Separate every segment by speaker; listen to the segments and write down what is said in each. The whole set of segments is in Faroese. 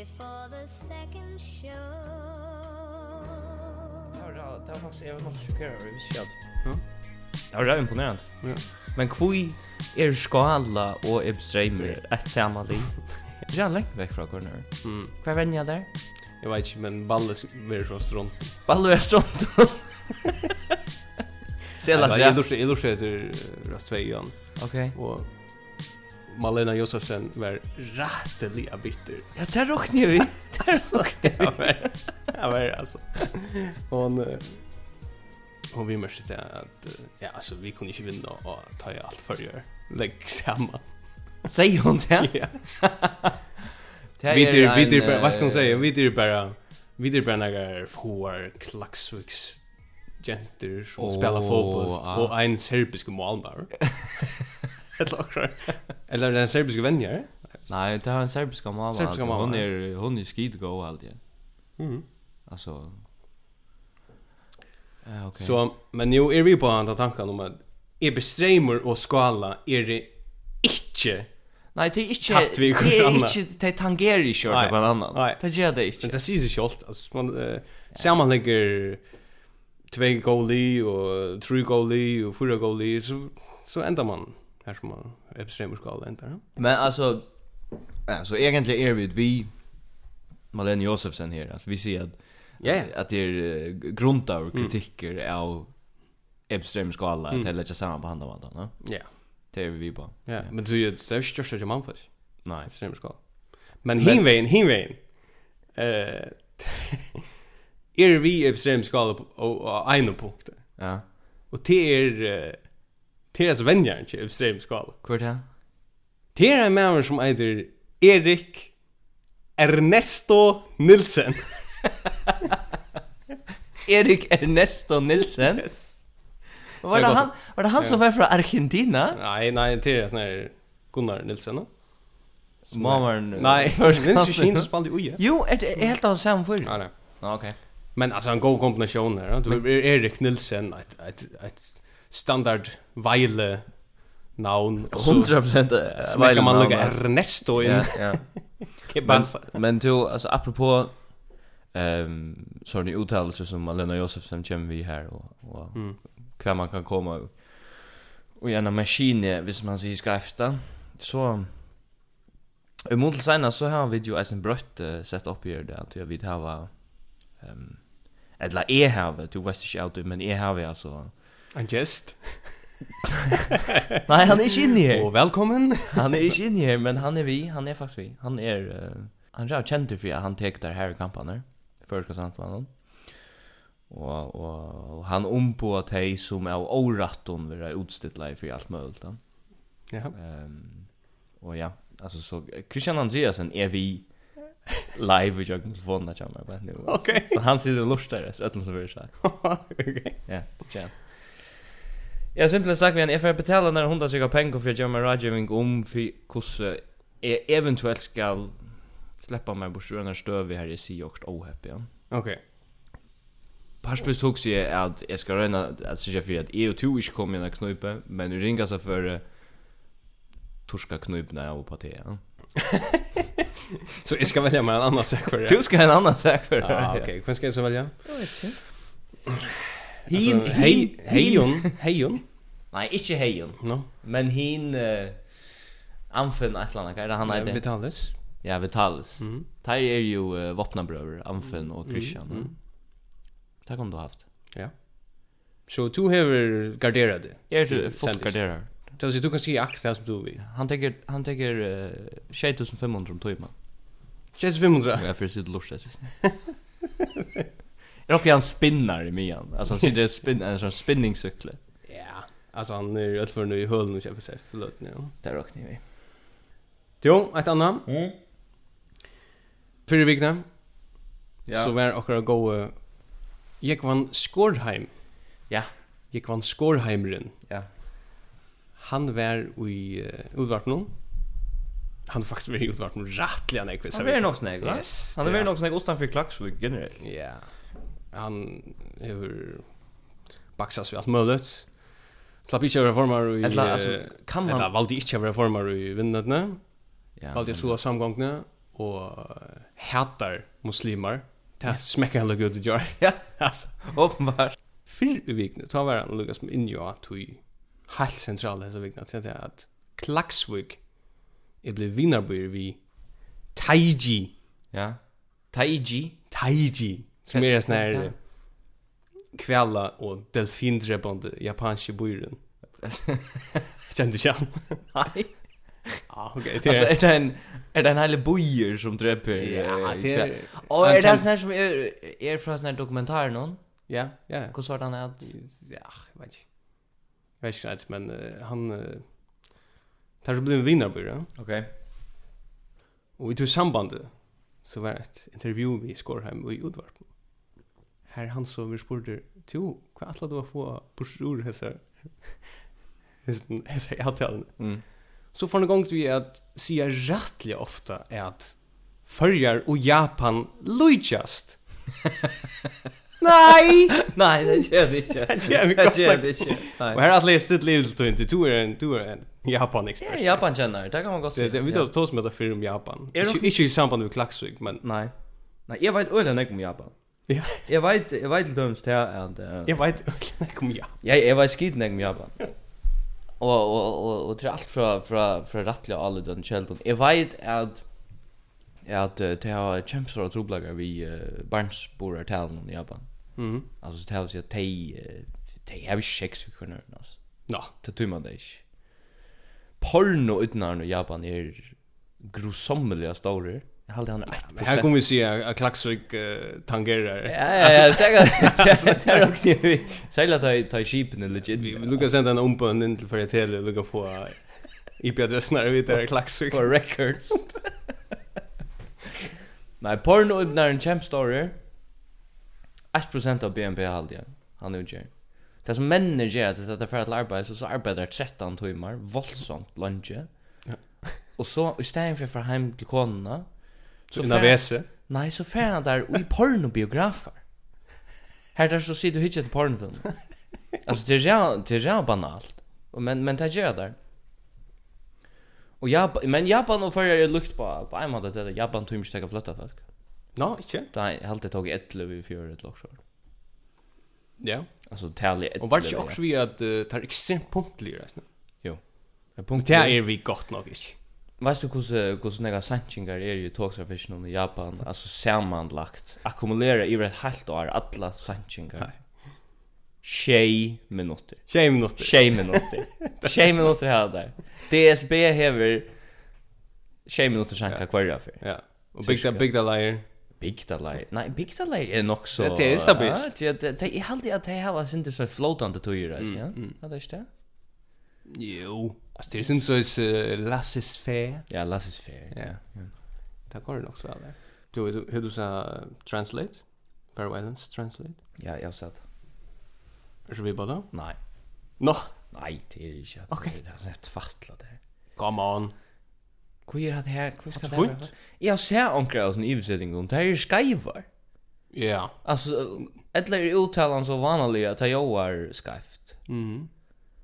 Speaker 1: before the second show
Speaker 2: Ja, det var faktiskt jag var nog chockerad över shit.
Speaker 3: Ja.
Speaker 2: Det var rätt imponerande.
Speaker 3: Ja.
Speaker 2: Men kvui er skala og ebstreimer ett samma liv. Det är länge väck från corner.
Speaker 3: Mm.
Speaker 2: Kvar vänja där?
Speaker 3: Jag vet inte, men Balle är så Strond.
Speaker 2: Balle är Strond. Sela.
Speaker 3: Jag lurar jag lurar efter Rastveian.
Speaker 2: Okej.
Speaker 3: Och Malena Josefsen var rätteliga bitter.
Speaker 2: Ja, där råkade jag vid. Där
Speaker 3: råkade
Speaker 2: jag
Speaker 3: vid. Ja, men alltså. Hon... Hon vi mörste till att... Ja, alltså vi kunde inte vinna och ta i allt för att. Lägg samman.
Speaker 2: Säger hon det?
Speaker 3: Ja. Vi är vi är bara vad ska man säga? Vi är bara vi är bara några får Klaxviks jenter som
Speaker 2: oh,
Speaker 3: spelar fotboll
Speaker 2: ah.
Speaker 3: och en serbisk målbar. Eller akkurat. Eller den serbiska vänjer?
Speaker 2: Nej, det har en serbiska mamma.
Speaker 3: Serbiska mamma.
Speaker 2: Hon är hon är skidgo alltid.
Speaker 3: Mhm.
Speaker 2: Alltså Eh okej.
Speaker 3: Så men nu är vi på andra tankar om att är bestreamer och skala är det inte
Speaker 2: Nej, det är inte
Speaker 3: haft vi kort annat.
Speaker 2: Det är inte det tangerar ju kört på annan. Det gör det inte.
Speaker 3: Men det ser ju självt alltså man eh, sammanlägger två goalie och tre goalie och fyra goalie så så ändar man här som man extremer skal ända.
Speaker 2: Men alltså alltså egentligen är vi vi Malene Josefsen här alltså vi ser att
Speaker 3: yeah.
Speaker 2: att det är grundar och kritiker mm. av Ebström skala
Speaker 3: mm.
Speaker 2: att lägga samman på handen va?
Speaker 3: Ja.
Speaker 2: Det är vi på.
Speaker 3: Ja, men du är det är störst som man får.
Speaker 2: Nej,
Speaker 3: extrem skala. Men hinvein, hinvein. Eh är vi Ebström skala på en punkt.
Speaker 2: Ja.
Speaker 3: Och det är Det Teras vänjar inte extrem skala.
Speaker 2: Kort här.
Speaker 3: Det är en man som heter Erik Ernesto Nilsen.
Speaker 2: Erik Ernesto Nilsen.
Speaker 3: Yes.
Speaker 2: Var det han var det han som var från Argentina?
Speaker 3: Nej, nej, det är sån här Gunnar Nilsen. No?
Speaker 2: Mamman.
Speaker 3: Nej, minns ju Kina spelade ju.
Speaker 2: Jo, är det helt av samma för.
Speaker 3: Ja, nej.
Speaker 2: Ja, Okej.
Speaker 3: Men alltså en god kombination här. Du Erik Nilsen, ett ett ett standard Weile navn.
Speaker 2: 100%
Speaker 3: Så man kan Ernesto in.
Speaker 2: Ja, ja. Men du, alltså apropå ehm sådana uttalelse som Alena Josefsen kommer vi här och, och
Speaker 3: mm.
Speaker 2: kvar man kan komma och, och gärna maskine, hvis man säger ska efter. Så i mån sena så har vi ju en brött uh, sett upp här där att vi vid har ehm um, eller är har du vet inte allt men är har vi alltså
Speaker 3: En gest?
Speaker 2: Nei, han er ikke inne her.
Speaker 3: Og velkommen.
Speaker 2: han er ikke inne her, men han er vi. Han er faktisk vi. Han er... Uh, han er kjent for at han tek der her i kampene. Før skal sant med han. Og, og han ombå hei som av åratten vil ha utstittlet for alt mulig. Da.
Speaker 3: Ja.
Speaker 2: Um, og ja, altså så Christian Andreasen er vi live i joggen telefonen jeg kommer på nu.
Speaker 3: Okay.
Speaker 2: Så han sitter og lustar etter som vi har sagt.
Speaker 3: och
Speaker 2: Ja, det känns. Jag har simpelthen sagt vi en FR betala när hon hundra cirka pengar för att göra mig rådgivning om för hur jag eventuellt ska släppa mig bort ur den här stöv vi här i si och ohappy. Ja.
Speaker 3: Okej.
Speaker 2: Okay. Past vi såg sig att jag ska röna att säga för att EU 2 inte kommer i den knupen, men nu ringas jag för torska knupen när jag på te. Ja.
Speaker 3: så jag ska välja mig en annan sak för det.
Speaker 2: Du ska en annan sak för det.
Speaker 3: Ja, okej. Okay. Vad ska jag så välja?
Speaker 2: Jag
Speaker 3: vet inte. Hin hej hejon hejon.
Speaker 2: Nej, inte hejon.
Speaker 3: No.
Speaker 2: Men hin uh, Anfen Atlanta, vad är han heter?
Speaker 3: Vitalis.
Speaker 2: Ja, Vitalis.
Speaker 3: Mhm.
Speaker 2: Där är ju uh, vapnabröder Anfen och Christian.
Speaker 3: Mm.
Speaker 2: Mm. Där kom du haft.
Speaker 3: Ja. Så du har garderat det.
Speaker 2: Jag är fullt
Speaker 3: garderat. Så du kan se akkurat det som du vill.
Speaker 2: Han tänker han tänker uh, 2500 om timmar.
Speaker 3: 2500.
Speaker 2: Ja, för sitt lust. Rocky han spinnar i mian. Alltså han sitter spinn en sån spinningcykle.
Speaker 3: Ja. Alltså han är ju för nu i hull och köper sig förlåt nu.
Speaker 2: Där rockar vi.
Speaker 3: Jo, ett annat.
Speaker 2: Mm.
Speaker 3: Fyrir vikna.
Speaker 2: Ja.
Speaker 3: Så var okkara gå Jeg vann Skorheim.
Speaker 2: Ja.
Speaker 3: Jeg vann Skorheimren.
Speaker 2: Ja.
Speaker 3: Han var i uh, Udvartnum. Han har faktisk vært i Udvartnum rattliga han.
Speaker 2: Han var nog snakk, va?
Speaker 3: Yes,
Speaker 2: han var nok snakk för Klaksvig generellt.
Speaker 3: Ja. Yeah han hur baxas vi allt möjligt. Slapp inte över formar i
Speaker 2: Eller alltså kan
Speaker 3: han
Speaker 2: Eller
Speaker 3: valde inte över formar i vinnarna.
Speaker 2: Ja.
Speaker 3: Valde så samgångna och hatar muslimer. Det smäcker han lugg ut i
Speaker 2: Ja,
Speaker 3: alltså
Speaker 2: uppenbart.
Speaker 3: Fyr i vikna, ta var han lugas med injo att vi helt central hesa vikna till det att Klaxvik är blev vinnarbyr vi Taiji.
Speaker 2: Ja. Taiji.
Speaker 3: Taiji. Som är sån här kvälla och delfindrebbande japanska byrån. Känner du igen?
Speaker 2: Nej.
Speaker 3: Ja, okej.
Speaker 2: Alltså
Speaker 3: är
Speaker 2: det en är det en hel bojer som dräper?
Speaker 3: Ja, det är.
Speaker 2: Och är det sån här som är är från sån här dokumentär någon?
Speaker 3: Ja, ja.
Speaker 2: Hur såg han är att...
Speaker 3: Ja, jag vet inte. Jag vet inte, men uh, han uh, tar så blev en vinnarbyrå.
Speaker 2: Okej.
Speaker 3: Okay. Och i tog sambandet så var det ett intervju vi skår hem i Udvarpen her han så vi spurte, "Jo, hva atla du å få bursur hesar?" Hesten hesar avtalen.
Speaker 2: Mm.
Speaker 3: Så får ni gång vi at säga rettelig ofta er at «Førjar og Japan lojast. Nei!
Speaker 2: Nej, det gör det inte.
Speaker 3: Det gör
Speaker 2: det inte. Och
Speaker 3: her er läsa ett litet til inte du er en du er en Japan expert.
Speaker 2: Ja, Japan känner. Det kan man gott säga.
Speaker 3: Det vi tar tos med det film Japan. Ikke i samband med Klaxvik, men
Speaker 2: Nej. Nej, jag vet ölen om Japan.
Speaker 3: Ja.
Speaker 2: Jeg vet, jeg vet til dømes til at...
Speaker 3: Jeg vet ikke om Japan.
Speaker 2: Ja, jeg vet skiten om Japan. Og, og, og, og til alt fra, fra, fra rettelig alle den kjelden. Jeg vet at at det har kjempestore troblager vi uh, barnsborer talen om Japan.
Speaker 3: Mm
Speaker 2: -hmm. Altså, det har vi at de, de har vi ikke seks for altså.
Speaker 3: Nå.
Speaker 2: Det tror man det ikke. Porno utenarne i Japan er grusommelige store. Mm Jag hade han 1%.
Speaker 3: Ja, här kommer vi se att Klaxvik uh, tangerar.
Speaker 2: Ja, ja, ja. Det är också det vi säljer att ta i kipen eller legit.
Speaker 3: Vi lukar sända en umpan in till för Tele hela lukar få IP-adressen när vi tar Klaxvik.
Speaker 2: For records. Nej, porno uppnar en champ story. 8% av BNP halde Han är utgör. Det som männen gör det att det för att arbeta så arbetar 13 timmar, våldsamt lunge.
Speaker 3: Ja.
Speaker 2: Och så i istället för att hem till konerna
Speaker 3: Så innan vese?
Speaker 2: Nei, så fer han der i pornobiografer. Her der så sier du hittet pornofilm. Altså, det er ja banalt. Men, men det gjør der. Og Japan, men Japan og Førjar er lukt på, på en måte til det. Japan tog ikke tega flytta folk.
Speaker 3: Nå, no, ikke?
Speaker 2: Nei, er alltid tog i etle vi fjør et loksår.
Speaker 3: Ja.
Speaker 2: Altså, tali etle.
Speaker 3: Og var det ikke også vi at uh, tar ekstremt punktlig, reisne?
Speaker 2: Jo. Punktlig.
Speaker 3: Det er vi godt nok ikke.
Speaker 2: Vet du hvordan hvordan några sanchinger är ju talks of i Japan Altså sammanlagt ackumulera i ett halvt år alla
Speaker 3: Nei.
Speaker 2: Tjej minutter.
Speaker 3: Tjej minutter.
Speaker 2: Tjej minutter. Tjej minutter her der. DSB hever tjej minutter
Speaker 3: sanka
Speaker 2: kvar för.
Speaker 3: Ja. Og Big
Speaker 2: That
Speaker 3: Big That Liar. Big That Liar.
Speaker 2: Nej, Big That Liar är nog
Speaker 3: så. Det er stabilt.
Speaker 2: Ja, det är helt at de har varit inte så flotande tøyr,
Speaker 3: alltså,
Speaker 2: ja.
Speaker 3: Vad
Speaker 2: är det?
Speaker 3: Jo. Alltså det är sin sås uh, lasses fair.
Speaker 2: Ja, lasses fair.
Speaker 3: Ja. Det går nog så väl. Du hur du sa translate? Faroe Islands translate?
Speaker 2: Ja, jag sa
Speaker 3: det. Är vi båda?
Speaker 2: Nej.
Speaker 3: Nå? No.
Speaker 2: Nei, det er ikke.
Speaker 3: Okej,
Speaker 2: Det er rett fattla det.
Speaker 3: Come on.
Speaker 2: Hvor er det her? Hvor skal det være? Jeg har sett omkring av sånne iversettinger. Det er skaivar.
Speaker 3: Ja.
Speaker 2: Alltså Altså, eller er uttalen så vanlig at det er skaift.
Speaker 3: Mhm. Mm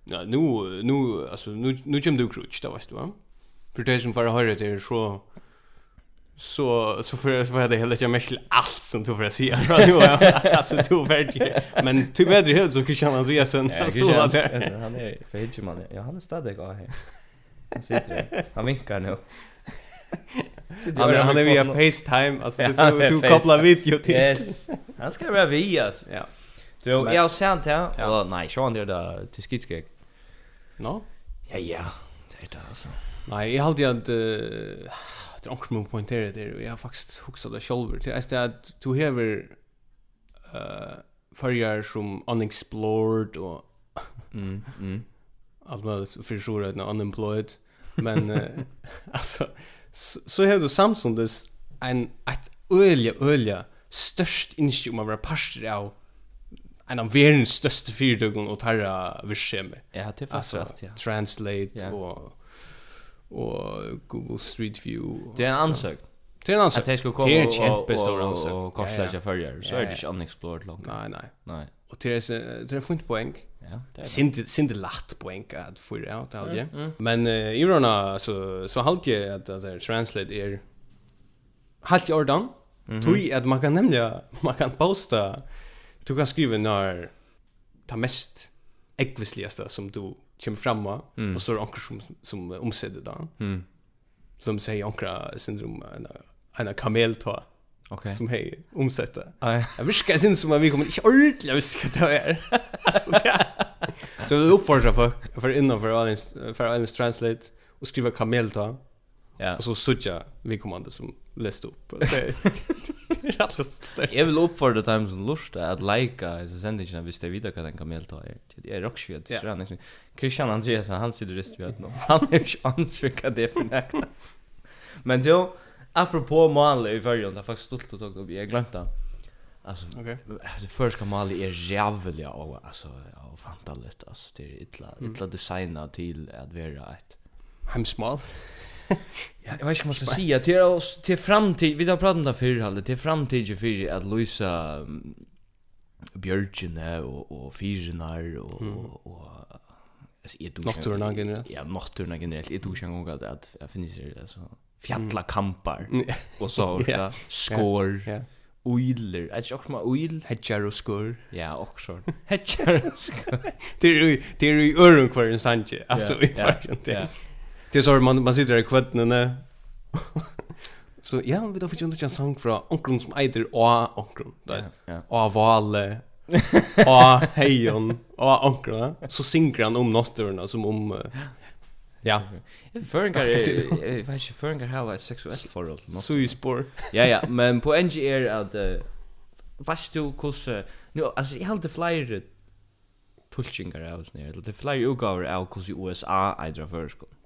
Speaker 3: Ja, nu nu alltså nu nu kommer du krutch då vet du va. För det som för att höra det är så så så för så för det hela jag mest allt som du för att säga. Alltså du värdig. Men typ bättre helt så Christian Andreasen står där.
Speaker 2: Han är för hitch man. Ja, han är stadig av här. Han sitter. Han vinkar nu.
Speaker 3: Han han är via FaceTime alltså det så du kopplar video till.
Speaker 2: Yes. Han ska vara via alltså.
Speaker 3: Ja.
Speaker 2: Så jag har sett här.
Speaker 3: Ja,
Speaker 2: nej, Sean det där till skitskek.
Speaker 3: No?
Speaker 2: Ja, ja. Det är det alltså.
Speaker 3: Nej, jag hade inte uh, det är också poängtera det och jag har faktiskt huxat det själv till det att du hever eh förjar som unexplored och
Speaker 2: mm mm
Speaker 3: allt möjligt för så är det unemployed men uh, alltså så, så har du Samsung dess en ett ölja ölja störst instrument av parster av en av verdens största fyrdögon och tarra virksomhet.
Speaker 2: Ja, det är faktiskt rätt, ja.
Speaker 3: Translate
Speaker 2: ja.
Speaker 3: och och Google Street View.
Speaker 2: Det är en ansök.
Speaker 3: Det är en ansök.
Speaker 2: Att det ska komma
Speaker 3: det är
Speaker 2: och,
Speaker 3: och,
Speaker 2: och,
Speaker 3: ansök.
Speaker 2: och korslägga följare, så är det inte unexplored långt.
Speaker 3: Nej, nej.
Speaker 2: Nej.
Speaker 3: Och det är, det är fint poäng.
Speaker 2: Ja,
Speaker 3: Sint lacht poäng att få det out av det. Men uh, i rona så, så halt jag att, att Translate är halt i ordan. Tui att man kan nämligen, man kan posta Du kan skriva när ta mest äggvisligaste som du kommer fram med
Speaker 2: mm.
Speaker 3: och så är det som, som omsätter det.
Speaker 2: Mm.
Speaker 3: Som säger ankra syndrom en, en kameltå.
Speaker 2: Okay.
Speaker 3: Som hej
Speaker 2: omsätter.
Speaker 3: Jag viskar synd som vi kommer inte ordentligt viska det här. alltså det Så vi uppfordrar för, för innan för Alins, för Alins Translate och skriva kameltå.
Speaker 2: Ja.
Speaker 3: Och så sutja vi kommande som läste upp.
Speaker 2: Jag vill uppfordra dem som lust att lajka så sen det när vi står vidare kan kan kamel ta er. Det är också att
Speaker 3: det
Speaker 2: är nästan Christian Andreas han sitter rest vid nu. Han är ju ansvika det för Men då apropå mål i förrjun där faktiskt stolt att ta upp jag glömde. Alltså
Speaker 3: okej.
Speaker 2: Det första målet är jävligt och alltså och fantastiskt alltså det är illa illa designat till att vara ett
Speaker 3: hemsmål.
Speaker 2: Ja, jag vet inte vad jag ska säga. Till oss till framtid, vi har pratat om det förr Halle. till framtid för att Luisa Björgen och och Fyrnar och och och alltså är du
Speaker 3: Nocturna generellt.
Speaker 2: Ja, Nocturna generellt. Är du kan gå att jag finns det alltså fjalla
Speaker 3: kampar
Speaker 2: och så
Speaker 3: ja,
Speaker 2: skor.
Speaker 3: Ja.
Speaker 2: Oiler, är det också med oil?
Speaker 3: Hedjar och skor
Speaker 2: Ja, också. Hedjar och skur.
Speaker 3: Det är ju öron kvar en sanje, alltså i varje. Det är så man man sitter där i kvätten Så ja, vi då fick ju inte en sång från onkron som äter och
Speaker 2: onkron
Speaker 3: där.
Speaker 2: ja
Speaker 3: Och vale. Och hejon och onkron. Så synkar han om nosturna som om Ja. Förenkar
Speaker 2: jag vet inte förenkar har ett sexuellt forhold.
Speaker 3: Så i spår.
Speaker 2: Ja ja, men på NG är att uh, Fast du kus nu alltså jag hade flyer tulchingar av snär. Det flyer utgåvor av kus i USA i drar förskott.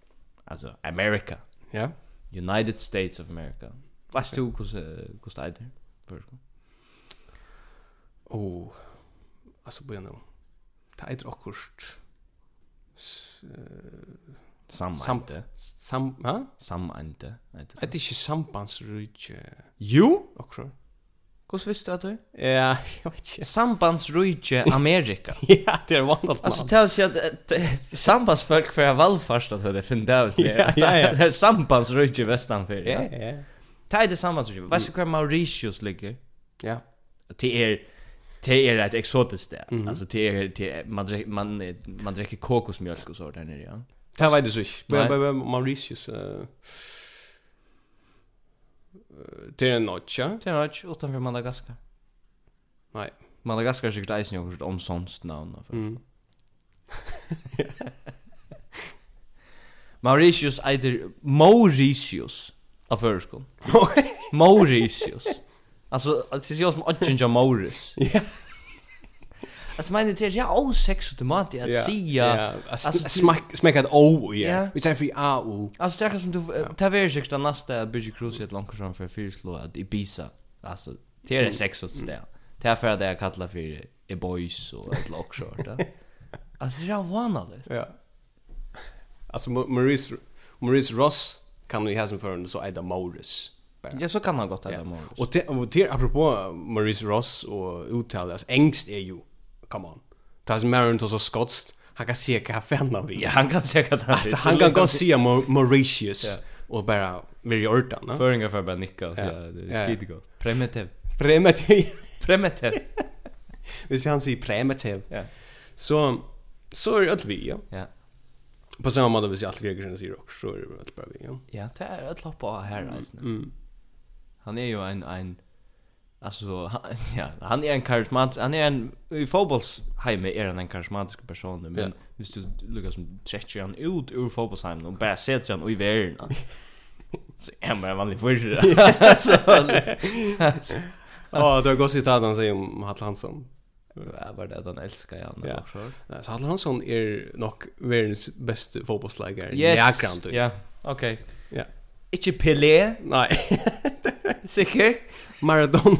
Speaker 2: Alltså America.
Speaker 3: Ja. Yeah.
Speaker 2: United States of America. Fast to kus kus där där. Först.
Speaker 3: Oh. Alltså på nu. Ta ett rockkost.
Speaker 2: Samante.
Speaker 3: Sam, ha?
Speaker 2: Samante.
Speaker 3: Det är inte sambandsrike.
Speaker 2: Jo,
Speaker 3: okej.
Speaker 2: Hvordan visste du at du?
Speaker 3: Ja, jag vet inte.
Speaker 2: Sambandsrujtje Amerika.
Speaker 3: ja, det är vanligt. Altså,
Speaker 2: det er å att at sambandsfolk for jeg valgfarst at det finns det.
Speaker 3: Ja, ja, ja.
Speaker 2: Det är sambandsrujtje vestanfyr.
Speaker 3: Ja,
Speaker 2: ja,
Speaker 3: ja.
Speaker 2: Det är det sambandsrujtje. Vad ska Mauritius ligger?
Speaker 3: Ja.
Speaker 2: Det är... det är ett exotiskt där.
Speaker 3: Mm.
Speaker 2: Altså det är... det man drikker man man dricker kokosmjölk och så där nere, ja.
Speaker 3: Det var det så. inte. Mauritius eh Det är en notcha.
Speaker 2: Det är en notcha utanför Madagaskar.
Speaker 3: Nej.
Speaker 2: Madagaskar är säkert eisen jag om sånt namn.
Speaker 3: Mm.
Speaker 2: Mauritius eider Mauritius av förskon. Mauritius. Alltså, det ser jag som åttjen Mauritius.
Speaker 3: Ja.
Speaker 2: Alltså men det är ju all sex och tomat jag
Speaker 3: ser.
Speaker 2: Alltså
Speaker 3: smack smack att o
Speaker 2: ja.
Speaker 3: Vi säger för a o.
Speaker 2: Alltså det är som du taver sig den nästa budget cruise ett långt som för fyra slå att Ibiza. Alltså det är sex och det. Det är för att jag kallar för e boys och ett lock short. Alltså det är vanligt.
Speaker 3: Ja. Alltså Maurice Maurice Ross kan ju ha som förrän så Ida Morris.
Speaker 2: Ja, så kan han gott Ida Morris.
Speaker 3: Och det apropå Maurice Ross och uttal, alltså ängst är ju come on. Tas Maron to så skotst. Han kan se hva fan han.
Speaker 2: Ja, han kan se hva han.
Speaker 3: Alltså, han kan gå se Mauritius
Speaker 2: ja.
Speaker 3: och bara vara i ortan. No?
Speaker 2: Föringar för bara nicka.
Speaker 3: Ja.
Speaker 2: Det är skitgott. Primitiv.
Speaker 3: Primitiv.
Speaker 2: primitiv.
Speaker 3: ser han sier primitiv.
Speaker 2: Ja.
Speaker 3: Så, så är det vi, ja.
Speaker 2: Ja.
Speaker 3: På samma måte hvis jag alltid greker sier också, så är det allt bara vi, ja.
Speaker 2: Ja, det är lopp av här, alltså.
Speaker 3: Mm.
Speaker 2: Han är ju en, en, Alltså han, ja, han är en karismatisk han är en i fotbollsheim är han en karismatisk person men
Speaker 3: ja.
Speaker 2: hvis du lukkar som stretcher han ut ur fotbollsheim och bara sätter han och i världen så är man en vanlig förr.
Speaker 3: Ja, du har gått sitt han säger om Hattel Hansson.
Speaker 2: Ja, var det att han älskar han
Speaker 3: ja.
Speaker 2: också.
Speaker 3: Nej, så Hattel Hansson är nog världens bästa fotbollslägare.
Speaker 2: Yes.
Speaker 3: Ja, du.
Speaker 2: Ja, okej.
Speaker 3: Ja.
Speaker 2: Inte Pelé?
Speaker 3: Nej.
Speaker 2: Säker?
Speaker 3: Maradona.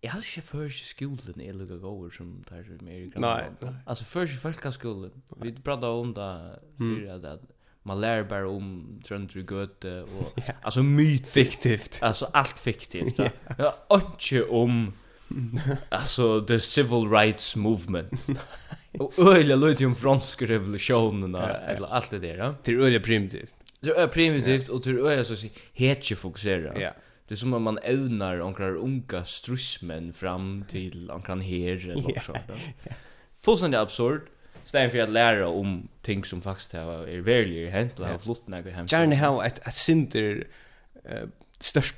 Speaker 2: Jag hade chef för skolan i Luga Gower som tar sig mer i.
Speaker 3: Nej.
Speaker 2: Alltså för sig första skolan. Vi pratade om det för att man lär bara om trönder i göte och
Speaker 3: yeah.
Speaker 2: alltså myt
Speaker 3: fiktivt.
Speaker 2: Alltså allt fiktivt. Ja, inte om alltså the civil rights movement. och öliga lite om franska revolutionen eller allt det där.
Speaker 3: Det är öliga primitivt.
Speaker 2: Det är primitivt och det är öliga så att hetje fokusera.
Speaker 3: Ja.
Speaker 2: Det är som om man ävnar onkrar unga strussmän fram till onkran her eller
Speaker 3: något
Speaker 2: sånt. Fullständigt absurd. Stäm för att lära om ting som faktiskt har är verkligen hänt och har flott när vi hem.
Speaker 3: Gärna ha ett ett synder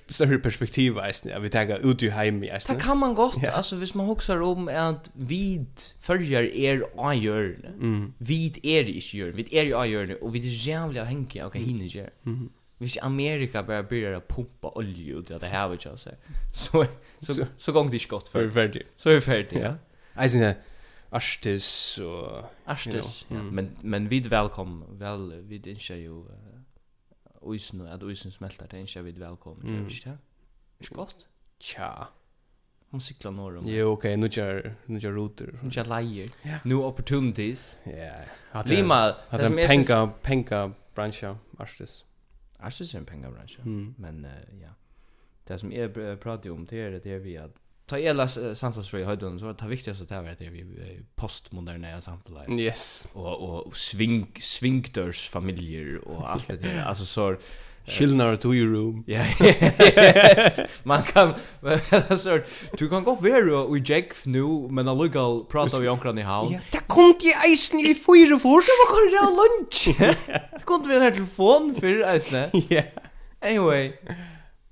Speaker 3: större perspektiv alltså vi tar ut ju hem alltså.
Speaker 2: Det kan man gott alltså hvis man huxar om att vid följer er ajörn.
Speaker 3: Mm.
Speaker 2: Vid är i sjön, vid är i ajörn och vid jävla hänke och hinner.
Speaker 3: Mm.
Speaker 2: Hvis Amerika bara börjar pumpa olje ut i det her, vet jag så så så,
Speaker 3: så
Speaker 2: gång det skott
Speaker 3: för färdig.
Speaker 2: Så er vi ferdig, ja.
Speaker 3: Jag syns Arstis
Speaker 2: och
Speaker 3: Arstis,
Speaker 2: ja. Men men vi er velkommen. Vel, vi vid inte ju Oisen, at oisen smelter, det är vi er velkommen.
Speaker 3: mm.
Speaker 2: Ikke det? Ikke godt?
Speaker 3: Tja.
Speaker 2: Hon cyklar norr om.
Speaker 3: Jo, okej, okay. nu kör nu kör router.
Speaker 2: Nu kör lajer.
Speaker 3: Yeah.
Speaker 2: New opportunities.
Speaker 3: Ja. Yeah.
Speaker 2: Lima, det som är
Speaker 3: penka penka brancha, Arstis.
Speaker 2: Jeg synes det er en
Speaker 3: mm.
Speaker 2: men uh, ja. Det som jeg prater om det är det är vi att Ta hela samfunnsfrøy höjden høyden, så det viktigaste det er är vi postmoderna postmoderne samhället.
Speaker 3: Yes.
Speaker 2: Och och sving, svingdørsfamilier och allt det där. alltså så
Speaker 3: Skillnar to your room.
Speaker 2: Ja. Man kan så du kan gå vera i Jack nu men allugal prata vi onkran i havn.
Speaker 3: Ja, det kom ti eisen i fyra for
Speaker 2: så var kan det lunch. Det Kom vi en telefon för eisne.
Speaker 3: Ja.
Speaker 2: Anyway.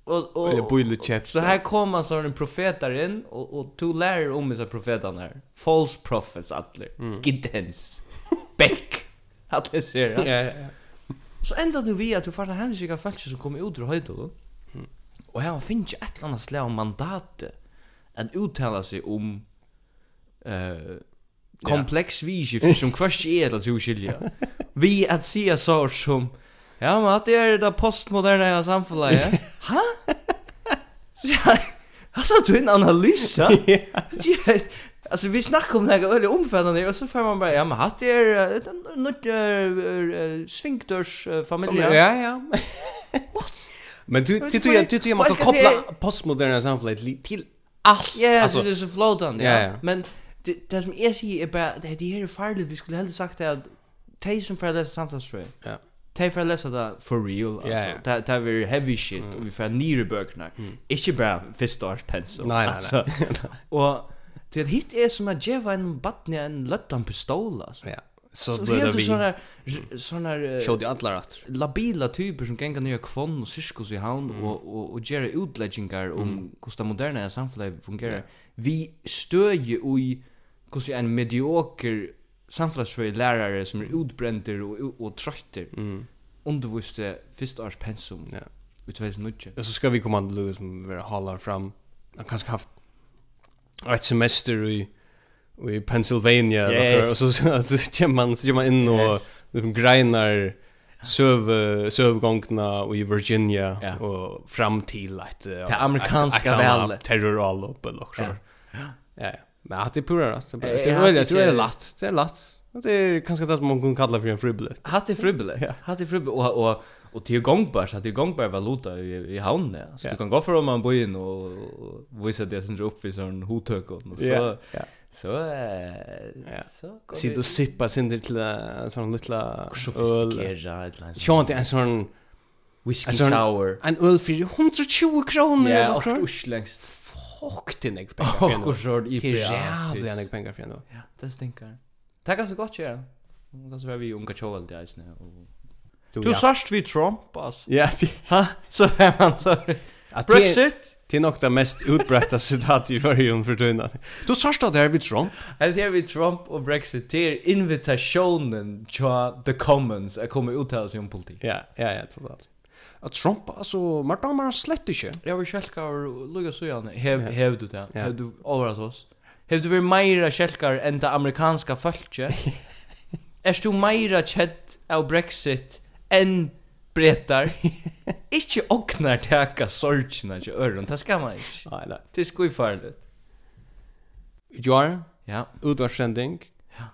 Speaker 2: Och och
Speaker 3: det boiler chat.
Speaker 2: Så här kommer så en profetar in och och to lär om så profetan här. False prophets alla.
Speaker 3: Mm.
Speaker 2: Giddens. Beck. Att ser.
Speaker 3: Ja, ja, ja.
Speaker 2: Og så enda du vi at du fyrir hensika fælse som kommer ut ur høydu
Speaker 3: mm.
Speaker 2: og her finn ikke et eller annet slag om mandat en uttala seg om uh, komplex viskift som kvart er eller to skilja vi at sia så som ja, men at det er det postmoderne samfunnet ja? ha? Hva sa du en analyse? Ja. Alltså vi snackar om det här öliga omfattande och så får man bara, ja men hatt är något svinktors familj.
Speaker 3: Ja, ja. What? Men du du du du du man kan koppla postmoderna samhället till allt.
Speaker 2: Ja, alltså det är så flotande.
Speaker 3: Ja,
Speaker 2: men det det som är sig är bara det det här är farligt. Vi skulle hellre sagt att Tay som för det samtalsfrö.
Speaker 3: Ja.
Speaker 2: Tay för läsa det for real alltså. Det det är heavy shit och vi får nya
Speaker 3: böcker.
Speaker 2: Inte bara första års pensel.
Speaker 3: Nej, nej,
Speaker 2: nej. Och Det hit är som att ge en batten en lättan pistol alltså.
Speaker 3: Ja. Så
Speaker 2: det är
Speaker 3: ju
Speaker 2: såna såna
Speaker 3: show the antler att.
Speaker 2: Labila typer som gänga nya kvon och cirkus i
Speaker 3: hand
Speaker 2: och och och göra utläggningar om hur det moderna samhället fungerar. Vi stöjer ju i hur en medioker samfällsfri lärare som är utbränter och och trötter.
Speaker 3: Mm.
Speaker 2: Underviste första års pensum.
Speaker 3: Ja.
Speaker 2: Utvis nutje.
Speaker 3: Och så ska vi komma att Louis vara hålla fram. Han kanske haft ett semester i i Pennsylvania
Speaker 2: yes.
Speaker 3: och så så kommer man så man in och yes. liksom grinar söv sövgångna och i Virginia
Speaker 2: ja.
Speaker 3: och fram till att uh,
Speaker 2: det amerikanska
Speaker 3: väl upp eller så.
Speaker 2: Ja.
Speaker 3: Ja. Men att det pura rätt. Det är väl det är lätt. Det är lätt. Det är kanske det man kan kalla för en fribillet.
Speaker 2: Hatt är fribillet. Hatt är fribillet och och Och det är gångbart så det är gångbar valuta i, i havnen. Ja. Så
Speaker 3: ja.
Speaker 2: du kan gå för om man bor in och, och visa det som upp i sån hotök och så.
Speaker 3: Ja. ja.
Speaker 2: Så eh
Speaker 3: ja.
Speaker 2: så går
Speaker 3: Sitt och sippa sin till sån lilla
Speaker 2: sofistikerad eller
Speaker 3: så. Sjön en sån whiskey
Speaker 2: sour.
Speaker 3: En öl för 120 kronor eller
Speaker 2: så.
Speaker 3: Ja,
Speaker 2: och längst.
Speaker 3: Fuck det nek pengar för ändå.
Speaker 2: Och så i
Speaker 3: pengar. Ja, det är nek pengar för ändå.
Speaker 2: Ja, det stinkar. Tack så gott, ja. Det Ganska vi unga chovel där är snä och
Speaker 3: Du
Speaker 2: sørst vi Trump, ass.
Speaker 3: Ja,
Speaker 2: ha? Så er man, så...
Speaker 3: Brexit? Det är nog det mest utbredda citat i förrjun för tunna. Då sörsta det här vid Trump.
Speaker 2: Det här vid Trump och Brexit. Det är invitationen till The Commons att komma uttala sig om politik.
Speaker 3: Ja, ja, ja, totalt. Att Trump, alltså, man damer han slett inte.
Speaker 2: Jag vill kälka och lugga så gärna. Hev du det? Hev du överallt oss? Hev du varit mera kälkar än det amerikanska folket? Är du mera kädd av Brexit enn brettar. ikke oknar teka sorgina til øron, det skal man ikke.
Speaker 3: Nei, nei.
Speaker 2: Det er skuifarlig.
Speaker 3: Jar,
Speaker 2: ja.
Speaker 3: utvarskjending.
Speaker 2: Ja.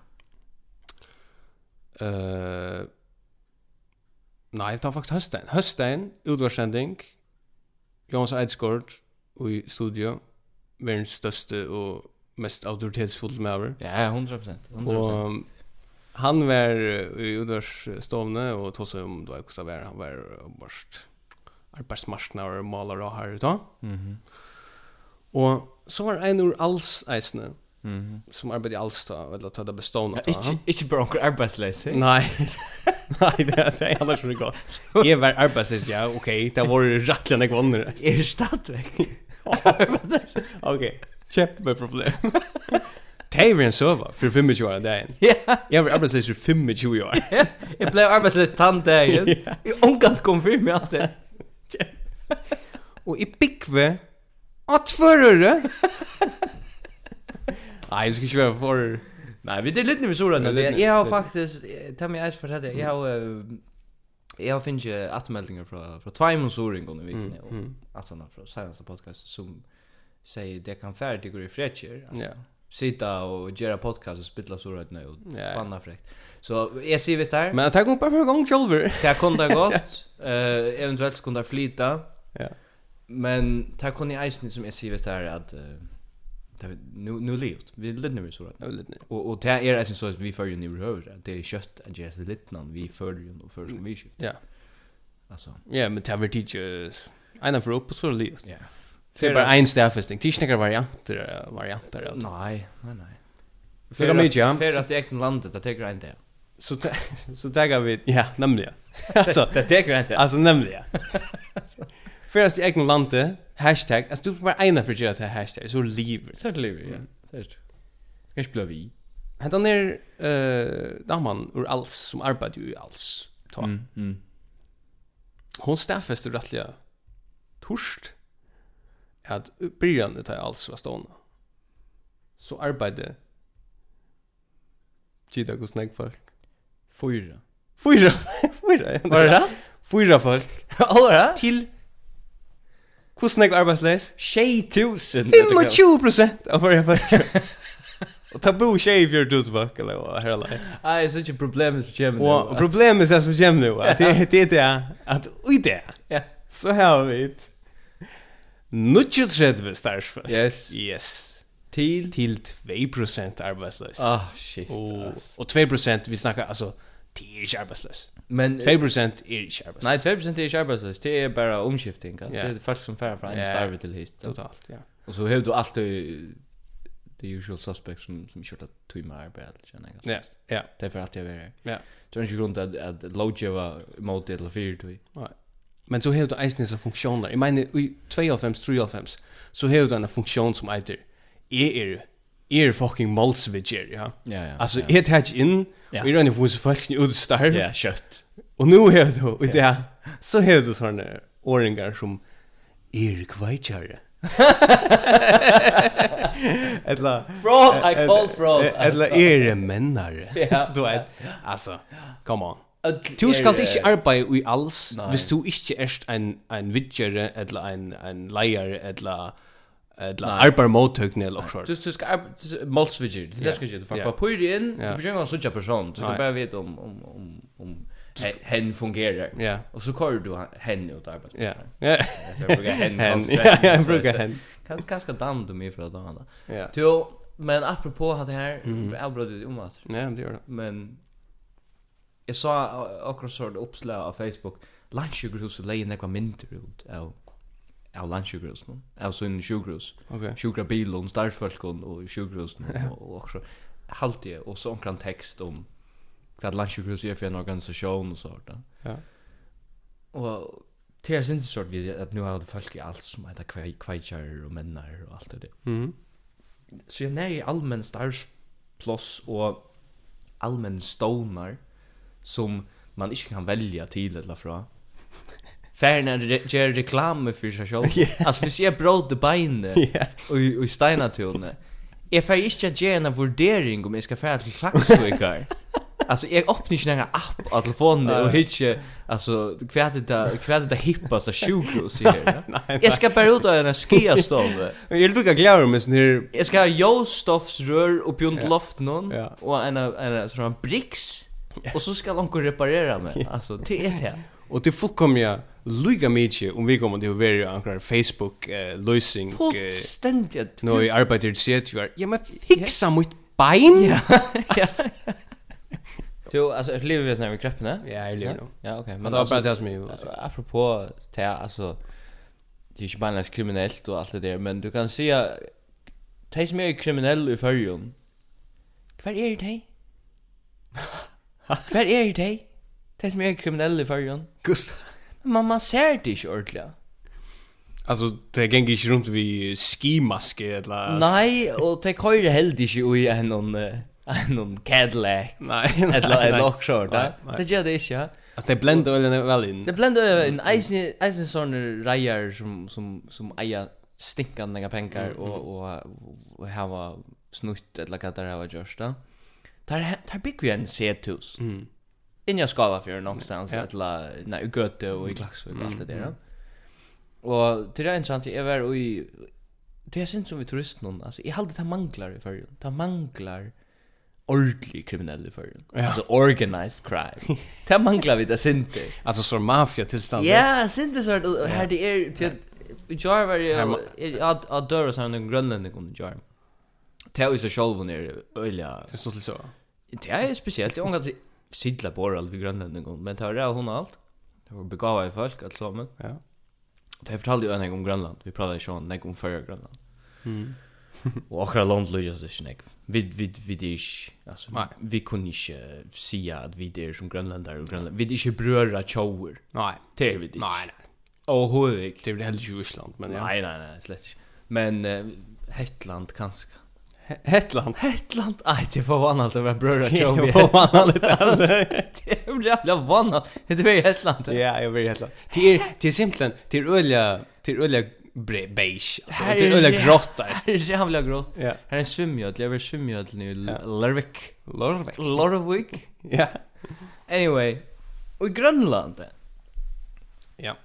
Speaker 3: Uh, nei, det var faktisk Høstein. Høstein, utvarskjending, Jons Eidsgård i studio, verdens største og mest autoritetsfull med over.
Speaker 2: Ja, 100%. 100%.
Speaker 3: Og, han var i Udorsstående og tog seg om det var hvordan var han var borst arbeidsmarskene og maler og her ute.
Speaker 2: Mm.
Speaker 3: Og så var en ur alls eisene
Speaker 2: mm -hmm.
Speaker 3: som arbeidde i alls da, eller ta det bestående.
Speaker 2: Ja, ikke, ikke bare onker arbeidsleise.
Speaker 3: Nei, Nei, det er annars for godt. Jeg var arbeidsleis, ja, ok, det var rettelig enn jeg vanner.
Speaker 2: Er det stadigvæk?
Speaker 3: Ok, kjempe problem. Det er en søva for 25 år dagen.
Speaker 2: Ja.
Speaker 3: Jeg var arbeidsløs for 25 år.
Speaker 2: Jeg ble arbeidsløs tann dagen. Jeg omgatt kom for meg alt det.
Speaker 3: Og i bygve at førere. Nei, jeg skal ikke være for...
Speaker 2: Nei, vi er litt
Speaker 3: nervøse ordene.
Speaker 2: Jeg har faktisk... Ta meg eis for det. Jeg har... Jeg har finnet ikke atmeldinger fra, fra Tveimonsoring under vikene,
Speaker 3: mm, mm.
Speaker 2: og atmeldinger fra seneste podcast, som sier det kan ferdig gå i fredkjer. Altså.
Speaker 3: Ja
Speaker 2: sitta och göra podcast och spilla så rätt
Speaker 3: nu och
Speaker 2: banna fräckt. Så jag ser vet där.
Speaker 3: Men det om bara för gång själver.
Speaker 2: Det kunde gått. Eh eventuellt skulle det flyta.
Speaker 3: Ja.
Speaker 2: Men det kunde jag isen som jag ser vet där att det nu nu levt. Vi lid nu
Speaker 3: så rätt. Lid nu.
Speaker 2: Och och det är alltså så att vi för ju nu hör det är kött och just lite någon vi för ju och för som vi skift.
Speaker 3: Ja.
Speaker 2: Alltså.
Speaker 3: Ja, men det har vi teach en av upp så lite.
Speaker 2: Ja.
Speaker 3: Det är bara en stäffesting. Det är inte varianter varianter.
Speaker 2: Nej, nej
Speaker 3: nej. För mig ja.
Speaker 2: För att det landet det ta en där.
Speaker 3: Så så tagar vi ja, nämligen. Alltså
Speaker 2: det tar inte.
Speaker 3: Alltså nämligen. För att det är landet hashtag alltså du bara ena för det här hashtag så lever.
Speaker 2: Så lever ja. Det är det. Ska vi.
Speaker 3: Han den är eh damman ur alls som arbetar ju alls. Ta.
Speaker 2: Mm.
Speaker 3: Hon staffest du rättliga torst at byrjan det tar alls var stående. Så arbeidde Gita hos nek folk.
Speaker 2: Fyra.
Speaker 3: Fyra? Fyra? ja.
Speaker 2: Var det rast?
Speaker 3: Fyra folk.
Speaker 2: Alla det?
Speaker 3: Til hos nek arbeidsleis?
Speaker 2: 2000.
Speaker 3: 25 prosent av varje folk. Och tabu tjej för du så vak eller hva, her alla.
Speaker 2: Nej, det er ikke problemet som kommer nu. Och
Speaker 3: problemet är som kommer nu. Det er det at ui det.
Speaker 2: Ja.
Speaker 3: Så här vet. Nutje tredve starsfast.
Speaker 2: Yes.
Speaker 3: Yes.
Speaker 2: Til
Speaker 3: til 2% arbetslös.
Speaker 2: Ah oh, shit.
Speaker 3: Og, alltså. 2% vi snackar altså til är arbetslös.
Speaker 2: Men
Speaker 3: 2% er ikke arbetslös.
Speaker 2: Nei, 2% er ikke arbeidsløs. Det är bara omskiftning.
Speaker 3: Yeah.
Speaker 2: Det er folk som färra fra en
Speaker 3: yeah.
Speaker 2: starve til hit.
Speaker 3: Totalt, ja.
Speaker 2: Og så har du alltid the usual suspects som som kört att tumma arbete känner jag.
Speaker 3: Ja, ja.
Speaker 2: Det är för att jag är.
Speaker 3: Ja.
Speaker 2: Så är grund att att lodge var mot det eller för du.
Speaker 3: Men så har du eisen disse funksjoner. Jeg mener, i 92-93 så har du en funktion som heter Jeg er, er fucking målsvidger, ja?
Speaker 2: Ja, ja.
Speaker 3: Altså, jeg tar ikke inn, og jeg rønner for hos folk i utstarv.
Speaker 2: Ja, kjøtt.
Speaker 3: Og nu har du, og det så har du sånne åringar som er kveitjare. Etla
Speaker 2: fraud I call fraud.
Speaker 3: Etla er mennare. Du vet. Alltså, come on. Du skal ikke arbeide i alls hvis du ikke er en, en vidgjere eller en, en leier eller eller arbeid mottøkning eller
Speaker 2: noe
Speaker 3: Du,
Speaker 2: du skal arbeide målsvidgjere, det skal ikke du
Speaker 3: faktisk.
Speaker 2: Papur inn, du blir ikke en sånn person, du skal bare vite om, om, om, om hen fungerer.
Speaker 3: Ja.
Speaker 2: Og så kör du hen ut arbeid.
Speaker 3: Ja. Ja.
Speaker 2: Jeg bruker Hen.
Speaker 3: Ja,
Speaker 2: jag
Speaker 3: brukar hen.
Speaker 2: Kan kanske damm du mig för då.
Speaker 3: Ja.
Speaker 2: Du men apropå det här, jag bröt det om att.
Speaker 3: Ja, det gjør det.
Speaker 2: Men Jeg sa akkurat så det oppslag av Facebook. Landsjukkerhuset leier nekva mindre ut av av landsjukkerhus nu. Av sin sjukerhus.
Speaker 3: Okay.
Speaker 2: Sjukra bilen, starfolkon og sjukerhus nu. Yeah. Og også halvtid. Og så omkran tekst om hva landsjukkerhus er for en organisasjon og sånt.
Speaker 3: Ja.
Speaker 2: Og det er sinnssykt sort vi at nu har det folk i alt som heter kvei, kveitjar og mennar og alt det.
Speaker 3: Mm.
Speaker 2: Så jeg nær i allmenn starfsplås og allmenn stånar som man inte kan välja till eller fra. Färgen är re ger reklam för sig själv. Yeah. Alltså hvis sig bröd beinet
Speaker 3: bäne yeah.
Speaker 2: och och stenar till Jag får inte att ge en vurdering om jag ska färra till klaxvikar. Alltså jag öppnar inte några app på telefonen och hittar alltså kvärt det där kvärt det hippas av sjukhus här. Jag ska bara ut och en skiastol.
Speaker 3: Jag vill bygga glädje med sån här.
Speaker 2: Jag ska ha jostoffsrör och
Speaker 3: pjunt
Speaker 2: loft
Speaker 3: någon
Speaker 2: och en en sån här bricks Och så ska de reparera mig. Alltså det är det.
Speaker 3: Och det fullkomliga jag lugga mycket om vi kommer till över ankar Facebook eh, lösning.
Speaker 2: Fullständigt.
Speaker 3: Nu i arbetet sett ju. Ja men fixa mitt bein.
Speaker 2: Ja. Du, alltså ett liv vis när vi kreppna.
Speaker 3: Ja, jag lever nu.
Speaker 2: Ja, okej.
Speaker 3: Men det var bara det som
Speaker 2: ju. Apropå det alltså det är ju bara kriminellt och allt det där, men du kan se de som är kriminell i förrjun, Kvar är det? Hver er det? Det som er kriminelle i fargen.
Speaker 3: Gust.
Speaker 2: Men man ser det ikke ordentlig.
Speaker 3: Alltså det gänger inte runt vid skimaske eller
Speaker 2: Nej, och det kör det helt inte i en någon en någon Cadillac.
Speaker 3: Nej,
Speaker 2: eller en
Speaker 3: Oxford.
Speaker 2: Det gör det inte.
Speaker 3: Alltså det bländar ölen väl in.
Speaker 2: Det bländar in Eisen isen sån rajar som som som ejer stinkande pengar och och och hava snutt eller vad det har gjort då. Där där bygger vi en C-hus.
Speaker 3: Mm.
Speaker 2: Inja skala för någonstans
Speaker 3: att
Speaker 2: la nej götte och i Klaxvik och allt det där. Och till det intressant jag var i det är synd som vi turist någon alltså Jag hade det manglar i förrjun. Det manglar ordentlig kriminell i förrjun.
Speaker 3: Ja.
Speaker 2: Alltså organized crime. det manglar vi det synd.
Speaker 3: Alltså så mafia tillstånd.
Speaker 2: Ja, synd det så här det är till Jar var
Speaker 3: ju
Speaker 2: att att dörra sen en grönländing under jar. Tell is a shovel near öliga.
Speaker 3: Det är så så.
Speaker 2: Det är speciellt. Jag ångar sidla på all vid grönlänningen. Men det har jag hon allt. Det var begavar i folk allt sammen.
Speaker 3: Ja.
Speaker 2: Det har fortalt ju en om Grönland. Vi pratade ju om en om förra Grönland.
Speaker 3: Mm.
Speaker 2: Och akkurat land lujas det snäck. Vi vi vi det är
Speaker 3: alltså
Speaker 2: vi kunde ikke se att vi er som grönländare og grönland. Vi er är inte bröder tjower.
Speaker 3: Nej,
Speaker 2: det är vi ikke.
Speaker 3: Nej, nej.
Speaker 2: Och hur
Speaker 3: det är det heller ju Island men ja.
Speaker 2: Nej, nej, nej, slett. Men uh, Hetland,
Speaker 3: kanske. Hetland.
Speaker 2: Hetland. Ai, det var vanligt att over bröder
Speaker 3: att
Speaker 2: jobba.
Speaker 3: Det var lite alltså.
Speaker 2: Det är jävla vanligt. Det är Hetland.
Speaker 3: Ja, jag vill Hetland. Det är det är simpelt. Det är öliga det är öliga beige. Alltså det är öliga grått.
Speaker 2: Det är jävla grått. Här är en svimjödel. Jag vill svimjödel nu Lervik.
Speaker 3: Lervik.
Speaker 2: Lervik.
Speaker 3: Ja.
Speaker 2: Anyway, i Grönland.
Speaker 3: Ja.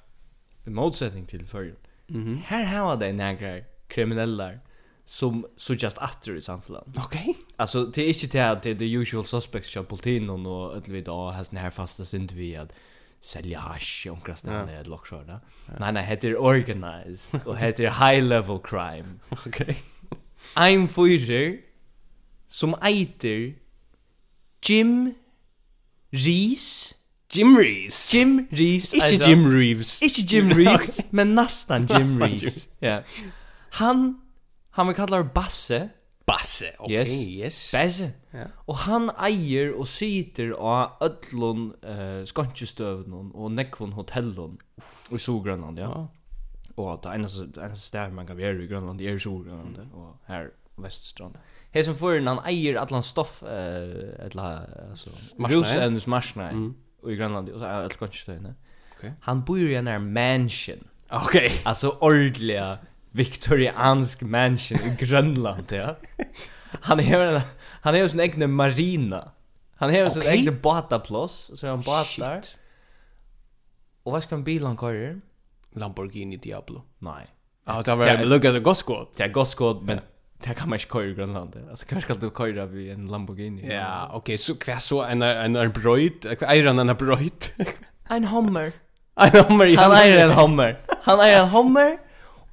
Speaker 2: I motsättning till förr.
Speaker 3: Mhm.
Speaker 2: Här har de några kriminella som suggest atter i samfunnet.
Speaker 3: Okej. Okay.
Speaker 2: Alltså det är inte det att det är the usual suspects kör politin och och ett vid och har sån här fasta synd vi att sälja hash och omkring
Speaker 3: där
Speaker 2: nere lock short där. Nej nej, det är organized och det är high level crime.
Speaker 3: Okej.
Speaker 2: Okay. I'm som eiter Jim Rees
Speaker 3: Jim Rees.
Speaker 2: Jim Rees.
Speaker 3: Ikke Jim Reeves.
Speaker 2: Ikke Jim Reeves, men nastan Jim Rees. Ja. Han Han vil kalla Basse.
Speaker 3: Basse, okej, okay,
Speaker 2: yes.
Speaker 3: yes.
Speaker 2: Basse.
Speaker 3: Ja.
Speaker 2: Og han eier og sitter av öllon eh, skantjestövnen og nekvun hotellun i Soggrönland, ja.
Speaker 3: ja.
Speaker 2: Og det ena, eneste sted man kan være i Grønland er i Soggrönland mm. her Veststrand. Her som förrän han eier allan stoff, eh, eller
Speaker 3: alltså,
Speaker 2: rusevnus marsna
Speaker 3: mm.
Speaker 2: i Grönland och allt skantjestövnen.
Speaker 3: Okay.
Speaker 2: Han bor i en mansion.
Speaker 3: Okej. Okay.
Speaker 2: Alltså ordliga viktoriansk mansion i Grönland, ja. Han har en han har sin egen marina. Han har sin
Speaker 3: okay.
Speaker 2: egen båtaplats, så han båtar.
Speaker 3: Shit.
Speaker 2: Och vad ska en bil han köra?
Speaker 3: Lamborghini Diablo.
Speaker 2: Nej.
Speaker 3: Ja, det var en lucka så goskod.
Speaker 2: Det är goskod, men det kan man inte köra i Grönland. Alltså kanske ska du köra vid en Lamborghini.
Speaker 3: Ja, okej, okay, så kvar så en en en bröjt, han en bröjt.
Speaker 2: En Hummer.
Speaker 3: En Hummer.
Speaker 2: Han är en Hummer. Han är en Hummer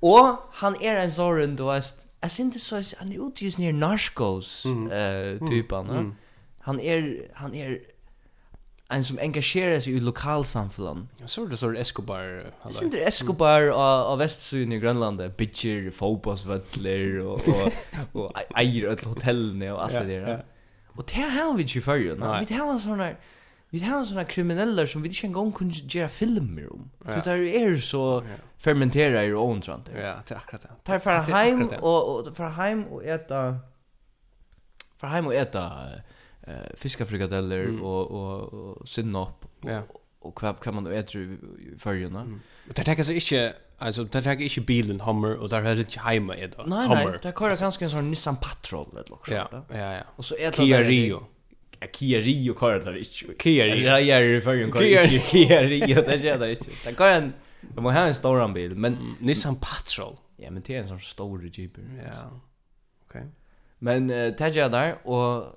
Speaker 2: Og han er en sånn, du vet, jeg synes så, han er utgjørs nere narkos mm. uh, typen,
Speaker 3: mm.
Speaker 2: han er, han er en som engagerar sig i lokalsamfunnet.
Speaker 3: Så såg det så Escobar. Jag
Speaker 2: såg det Escobar av av västsyn i Grönland. Bitcher, fotbollsvöttler och, och, och eier ett hotellne och allt det där. Och det har vi inte i
Speaker 3: förrjun.
Speaker 2: Vi har en sån där vi har såna kriminella som vi inte en gång kunde göra filmer om.
Speaker 3: Ja.
Speaker 2: Det där är så fermentera i own sånt.
Speaker 3: Ja, det är akkurat det.
Speaker 2: Tar för hem och för hem och äta för hem och äta eh fiskafrikadeller
Speaker 3: mm.
Speaker 2: och och, och sinnop
Speaker 3: ja.
Speaker 2: och kvar kan man äta i förjuna.
Speaker 3: Mm. Det tänker så inte alltså det tänker inte bilen Hummer och där har det inte hemma i äta.
Speaker 2: Nej, nej, det kör kanske en sån Nissan Patrol eller något sånt.
Speaker 3: Ja, ja, ja.
Speaker 2: Och så äta
Speaker 3: Kia Rio.
Speaker 2: Det, Kia Rio kör det inte.
Speaker 3: Kia Rio.
Speaker 2: Ja, jag är för en kör.
Speaker 3: Kia
Speaker 2: Rio det är det inte. Det kan en de har en stor bil, men
Speaker 3: Nissan Patrol.
Speaker 2: Ja, men det är en sån stor Jeep.
Speaker 3: Ja. Okej.
Speaker 2: Men det är där och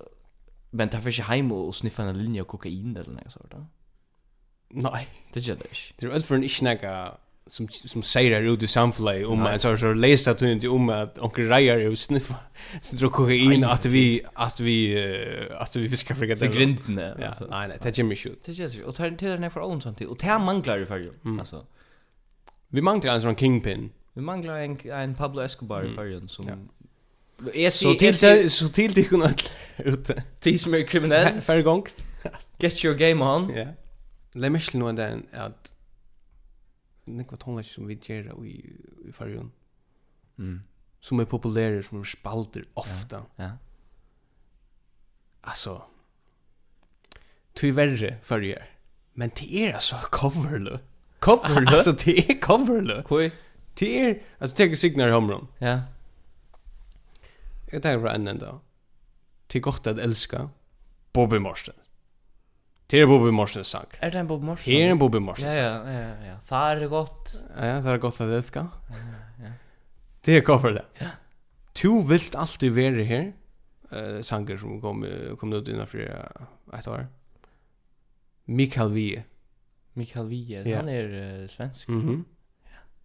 Speaker 2: men tar för sig hem och sniffa en linje av kokain eller något sånt där.
Speaker 3: Nej,
Speaker 2: det är det. inte.
Speaker 3: Det är väl för en snacka som som säger det ut i samhället om att så så läst att inte om att onkel Rajar är sniffa så tror kokain att vi att vi att vi fiskar för
Speaker 2: det
Speaker 3: grinden
Speaker 2: alltså
Speaker 3: nej nej det är Jimmy shoot
Speaker 2: det är ju och tar inte det för own sånt och det manglar ju
Speaker 3: för
Speaker 2: alltså
Speaker 3: vi manglar en sån kingpin.
Speaker 2: Vi manglar en en Pablo Escobar i förrjun som Jag
Speaker 3: så till så till dig kunna ute.
Speaker 2: till som är kriminell.
Speaker 3: För gångst.
Speaker 2: Get your game on.
Speaker 3: Ja. Lämmer nu ända att nekva tonleik som vi gjer i, i fargen
Speaker 2: mm.
Speaker 3: som er populære, som er spalter ofta.
Speaker 2: ja,
Speaker 3: ja. altså tyverre farger men det er altså coverlø.
Speaker 2: Cover
Speaker 3: altså det er coverlø.
Speaker 2: Koi?
Speaker 3: det er, altså det signar i homron
Speaker 2: ja.
Speaker 3: Jeg tar fra enn enda. Det er godt at elska Bobby Morsten Det är Bobby Morsens sang.
Speaker 2: Är det en Bobby Morsen?
Speaker 3: Det är en Bobby Morsen sang.
Speaker 2: Ja, ja, ja, ja. Det är gott.
Speaker 3: Ja, ja, det är gott att det ska.
Speaker 2: Ja.
Speaker 3: Det är koffer det.
Speaker 2: Ja.
Speaker 3: Tu vilt alltid vara här. Eh, sanger som kom, kom ut innan för ett år. Mikael Vie.
Speaker 2: Mikael Vie,
Speaker 3: ja.
Speaker 2: han är uh, svensk.
Speaker 3: Mhm. Mm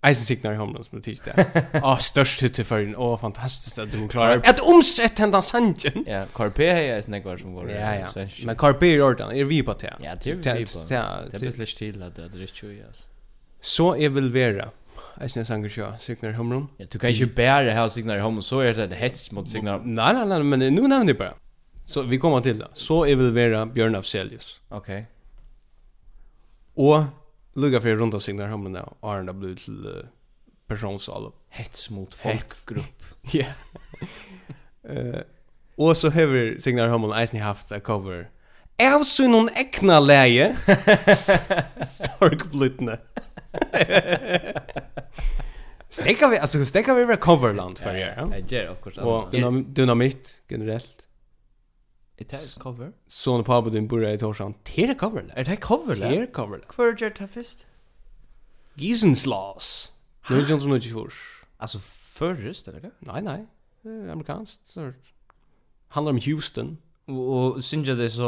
Speaker 3: Eisen signar i homlen som tis det. Ah, störst hit till förrän. Åh, fantastiskt att du klarar. Att omsätt den sanjen.
Speaker 2: Ja, Carpe är en snäggvar som går.
Speaker 3: Ja, ja. Men Carpe är ordan. Är vi på det?
Speaker 2: Ja, det är vi på.
Speaker 3: Det
Speaker 2: är besläst till att det är rätt tjoj, alltså.
Speaker 3: Så är väl vera. Eisen sanger sjö, signar i homlen.
Speaker 2: Ja, du kan ju bära här signar i honom. Så är det hets mot signar.
Speaker 3: Nej, nej, nej, men nu nämner jag bara. Så vi kommer till det. Så är väl vera Björn Afzelius.
Speaker 2: Okej.
Speaker 3: Og lugga för runt omkring där hemma nu Arne det blivit till uh, personsal
Speaker 2: hets mot folkgrupp.
Speaker 3: Ja. Eh och så har signar hemma en isen haft a cover. Jag så någon äckna läge. Sorgblutne. Stäcker vi alltså stäcker vi recoverland för er.
Speaker 2: Ja, det är också. Och
Speaker 3: dynamit generellt. Är
Speaker 2: det cover?
Speaker 3: Så när pappa din började i Torsan. Det är cover.
Speaker 2: Är det cover?
Speaker 3: Det är cover.
Speaker 2: Kvar är det först?
Speaker 3: Gisenslaus. Nu är det inte något för.
Speaker 2: Alltså förrest eller det?
Speaker 3: Nej, nej. Amerikanskt. Handlar om Houston.
Speaker 2: Och synja det så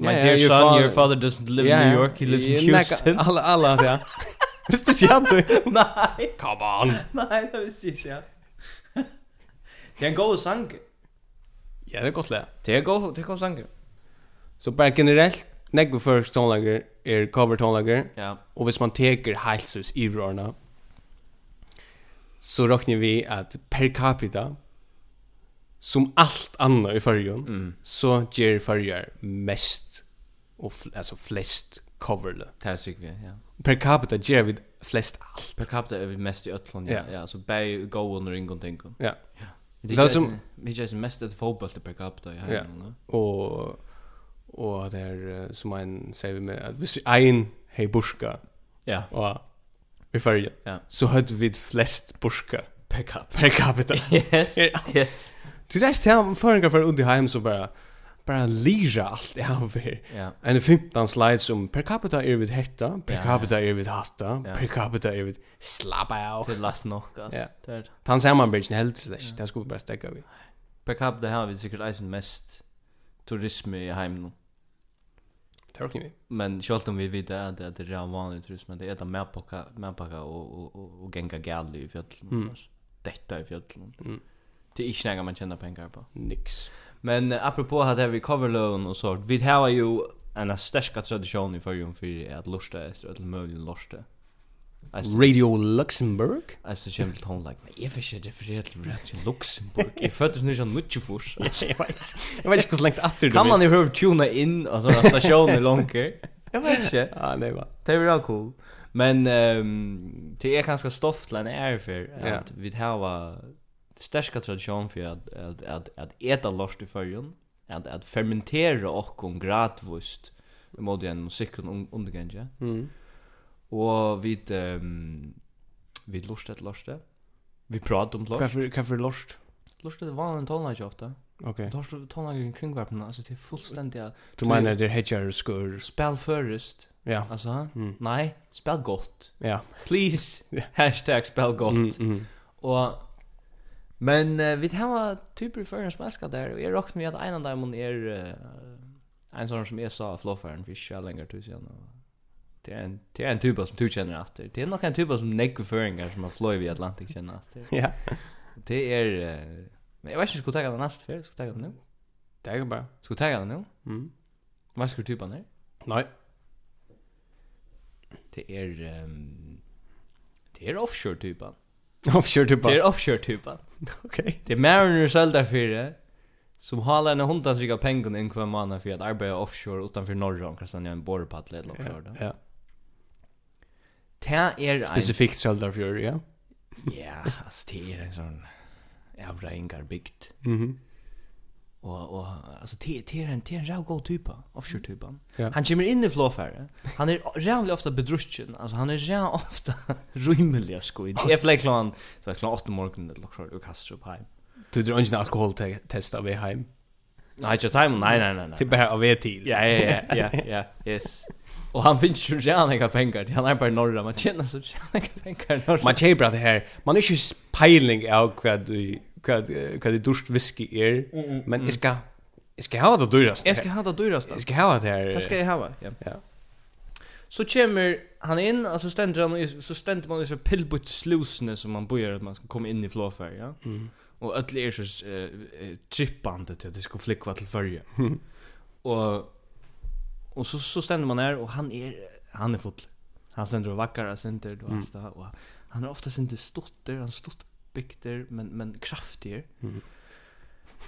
Speaker 2: my dear son your father doesn't live in New York he lives in Houston.
Speaker 3: Alla alla ja. Visst du inte?
Speaker 2: Nej.
Speaker 3: Come on.
Speaker 2: Nej, det visste jag. Det är en god sank.
Speaker 3: Ja, det er godt lag.
Speaker 2: Det er godt, det er godt sanger.
Speaker 3: Så bare generelt, negve først tonelager er cover tonelager.
Speaker 2: Ja.
Speaker 3: Og hvis man teker heilsus i rørene, så råkner vi at per capita, som allt annat i färgen,
Speaker 2: mm.
Speaker 3: så ger färger mest, och alltså flest cover.
Speaker 2: Det här tycker vi, ja.
Speaker 3: Per capita ger vi flest allt.
Speaker 2: Per capita är vi mest i Ötland, ja.
Speaker 3: ja.
Speaker 2: ja. Så bär ju gå under ingenting. Ja.
Speaker 3: ja.
Speaker 2: Det är
Speaker 3: som
Speaker 2: vi just mest ett fotboll per capita i hemmen.
Speaker 3: Och och där som en säger med att vi en hej burska.
Speaker 2: Ja.
Speaker 3: Och i färja.
Speaker 2: Ja.
Speaker 3: Så hade vi flest burska
Speaker 2: per capita.
Speaker 3: Per capita.
Speaker 2: Yes. yes.
Speaker 3: Du där står förringar för under hem så bara bara lira allt det han för.
Speaker 2: Ja.
Speaker 3: En 15 slides som per capita är vid hetta, per capita är vid hatta, per capita är vid slappa av.
Speaker 2: Det last nog gas.
Speaker 3: Ja. Han säger man bridge helt så där. Det skulle bara stäcka vi.
Speaker 2: Per capita har vi säkert eisen mest turism i hem nu.
Speaker 3: Det.
Speaker 2: Men självt om vi vet att det är redan vanlig turism, men det är det medpacka, medpacka och, och, och, och gänga gäll i fjällen.
Speaker 3: Mm.
Speaker 2: Detta i fjällen.
Speaker 3: Mm.
Speaker 2: Det är inte något man tjänar pengar på.
Speaker 3: Nix.
Speaker 2: Men uh, apropå att här vi loan och så vi har ju en stark tradition i förrum för att lusta efter att möjligen lusta.
Speaker 3: Radio Luxemburg.
Speaker 2: Alltså jag vill hon like men if shit if rätt till Luxemburg. Jag föddes nu som mycket fors.
Speaker 3: Jag vet. Jag vet inte hur långt efter du
Speaker 2: Kan man ju höra tuna in alltså stationen långt. Jag vet inte.
Speaker 3: Ja, nej va.
Speaker 2: Det är väl cool. Men ehm um, det är ganska stoft län är för att vi har sterska tradition för att att att att äta lost i förrun att att fermentera och kon gradvust med modern en musikron undergänge.
Speaker 3: Mm.
Speaker 2: Och vi ehm vi lust att lust. Vi pratar om lust.
Speaker 3: Kaffe kaffe lust.
Speaker 2: Lust det var en tonlage ofta.
Speaker 3: Okej.
Speaker 2: Då står tonlagen kring vapen alltså det är fullständigt.
Speaker 3: Du menar det hedger skur
Speaker 2: spel förrest.
Speaker 3: Ja.
Speaker 2: Alltså,
Speaker 3: mm.
Speaker 2: nej, spel gott.
Speaker 3: Ja.
Speaker 2: Please, hashtag spel gott.
Speaker 3: Mm, mm.
Speaker 2: Och Men uh, vi har typer för en smaska där. Jag rockar med att en av dem är uh, en sån som jag sa flowfaren för så länge till sen. Det är en det är en typ som du känner att det är nog en typ som Nick Föringar som har flow i Atlantic känner att.
Speaker 3: Ja.
Speaker 2: Det är uh, men jag vet inte skulle ta den nästa för ska ta den nu.
Speaker 3: Det är bara.
Speaker 2: Ska ta den nu?
Speaker 3: Mm.
Speaker 2: Vad ska du typa ner?
Speaker 3: Nej.
Speaker 2: Det är um, det är offshore typen.
Speaker 3: Offshore-typa?
Speaker 2: Det är offshore-typa.
Speaker 3: Okej.
Speaker 2: Det är Mariner Söldarfyrir som har en hundratrygga pengar in kvar månad för att arbeta offshore utanför norra om kastan jag en borrpaddel eller något sådär.
Speaker 3: Ja.
Speaker 2: Det är
Speaker 3: specifikt Söldarfyrir, ja.
Speaker 2: Ja, alltså det är en sån jävla ingar byggt.
Speaker 3: Mhm
Speaker 2: och och alltså te te en te en rå god typ offshore typen.
Speaker 3: ja.
Speaker 2: han kommer in i flowfare han är rävligt ofta bedruschen alltså han är jävligt ofta rymlig skoj det är fläck klan så klart åtta morgonen eller så och kastar upp hem
Speaker 3: du drar ingen alkohol test av hem
Speaker 2: nej inte time nej nej nej nej
Speaker 3: typ bara av er till
Speaker 2: ja ja ja ja ja yes Och han finns ju gärna inga pengar. Han är bara norra. Man känner så gärna inga pengar norra.
Speaker 3: Man tjänar bara det här. Man är ju pejling av vad du vad vad det dust whisky är men jag ska jag ska ha det dyrast
Speaker 2: jag ska ha det dyrast
Speaker 3: jag ska ha det här
Speaker 2: det ska jag ha ja
Speaker 3: ja
Speaker 2: så kommer han in så ständer han så ständer man i så pillbutt slusne som man börjar att man ska komma in i flåfär ja
Speaker 3: mm.
Speaker 2: och öll är så eh, trippande till att det ska flikva till
Speaker 3: förje
Speaker 2: och och så så ständer man här och han är han är full. Han ständer och vackar och ständer och allt det och han är ofta inte stotter han stott bygder men men kraftigare.
Speaker 3: Mm.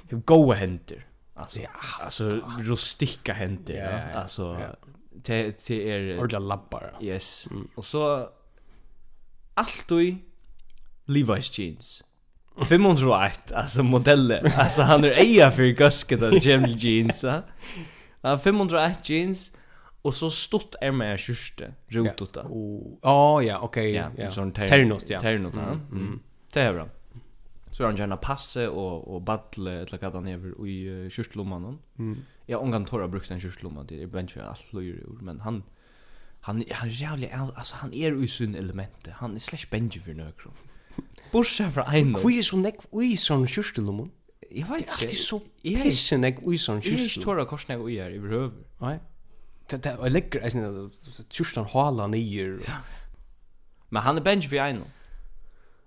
Speaker 2: Hur goa händer. Alltså
Speaker 3: ja,
Speaker 2: alltså rustika händer.
Speaker 3: Ja,
Speaker 2: ja, alltså till till är
Speaker 3: ordla labbar.
Speaker 2: Yes.
Speaker 3: Mm.
Speaker 2: Och så allt i Levi's jeans. 501 alltså modellen. Alltså han är eja för gasket av Jim jeans. Ja, 501 jeans. Och så stort är med kyrste, rotot där.
Speaker 3: Ja, oh, ja, okej.
Speaker 2: Ja,
Speaker 3: ja. Ternot, ja.
Speaker 2: Ternot, ja.
Speaker 3: Mm.
Speaker 2: Det är bra. Så han gärna passe och och battle eller vad han gör i kyrslomman.
Speaker 3: Mm.
Speaker 2: Ja, hon kan torra brukt en kyrslomma det är bench allt löjer men han han han är jävligt alltså han är i sin element. Han är slash bench för några. Borsa fra ein.
Speaker 3: Kvi er so nekk ui sånn kyrstulumon.
Speaker 2: Jeg
Speaker 3: veit
Speaker 2: ikke.
Speaker 3: Det er så pisse nekk ui sånn
Speaker 2: kyrstulumon. Jeg er
Speaker 3: ikke
Speaker 2: tåra korsne ui her i behøver.
Speaker 3: Nei. Det er legger, jeg synes, kyrstan hala nyer.
Speaker 2: Men han er bench for ein.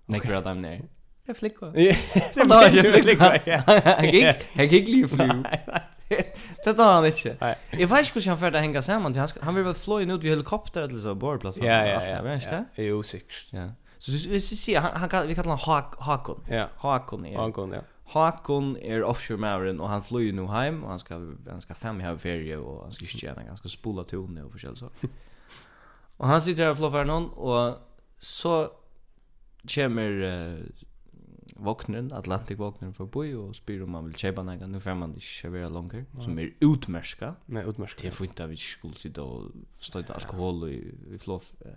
Speaker 2: Nekra dem ner. Jag flickar. Det var jag
Speaker 3: flickar.
Speaker 2: Jag gick, jag gick ju flu. Det tar han inte. Jag vet inte hur han färd att hänga samman. Han, han vill väl flyga ut i helikopter eller så, borrplats.
Speaker 3: Ja, ja, ja.
Speaker 2: Vet inte?
Speaker 3: Jo, sikkert.
Speaker 2: Ja. Så vi ser, han, han, kan, vi kallar honom Hakon.
Speaker 3: Ja.
Speaker 2: Hakon är.
Speaker 3: Hakon, ja.
Speaker 2: Hakon är offshore marin och han flyr nu hem och han ska han ska fem i ferie och han ska tjäna han ska spola till och förskäl så. och han sitter där och floffar någon och så kommer uh, våknen, Atlantic våknen förbi och spyr om man vill köpa några nu får man inte köra longer som är utmärska.
Speaker 3: Nei, utmärska.
Speaker 2: Det får inte vi skulle sitta och stöta alkohol i, i flåf. Uh,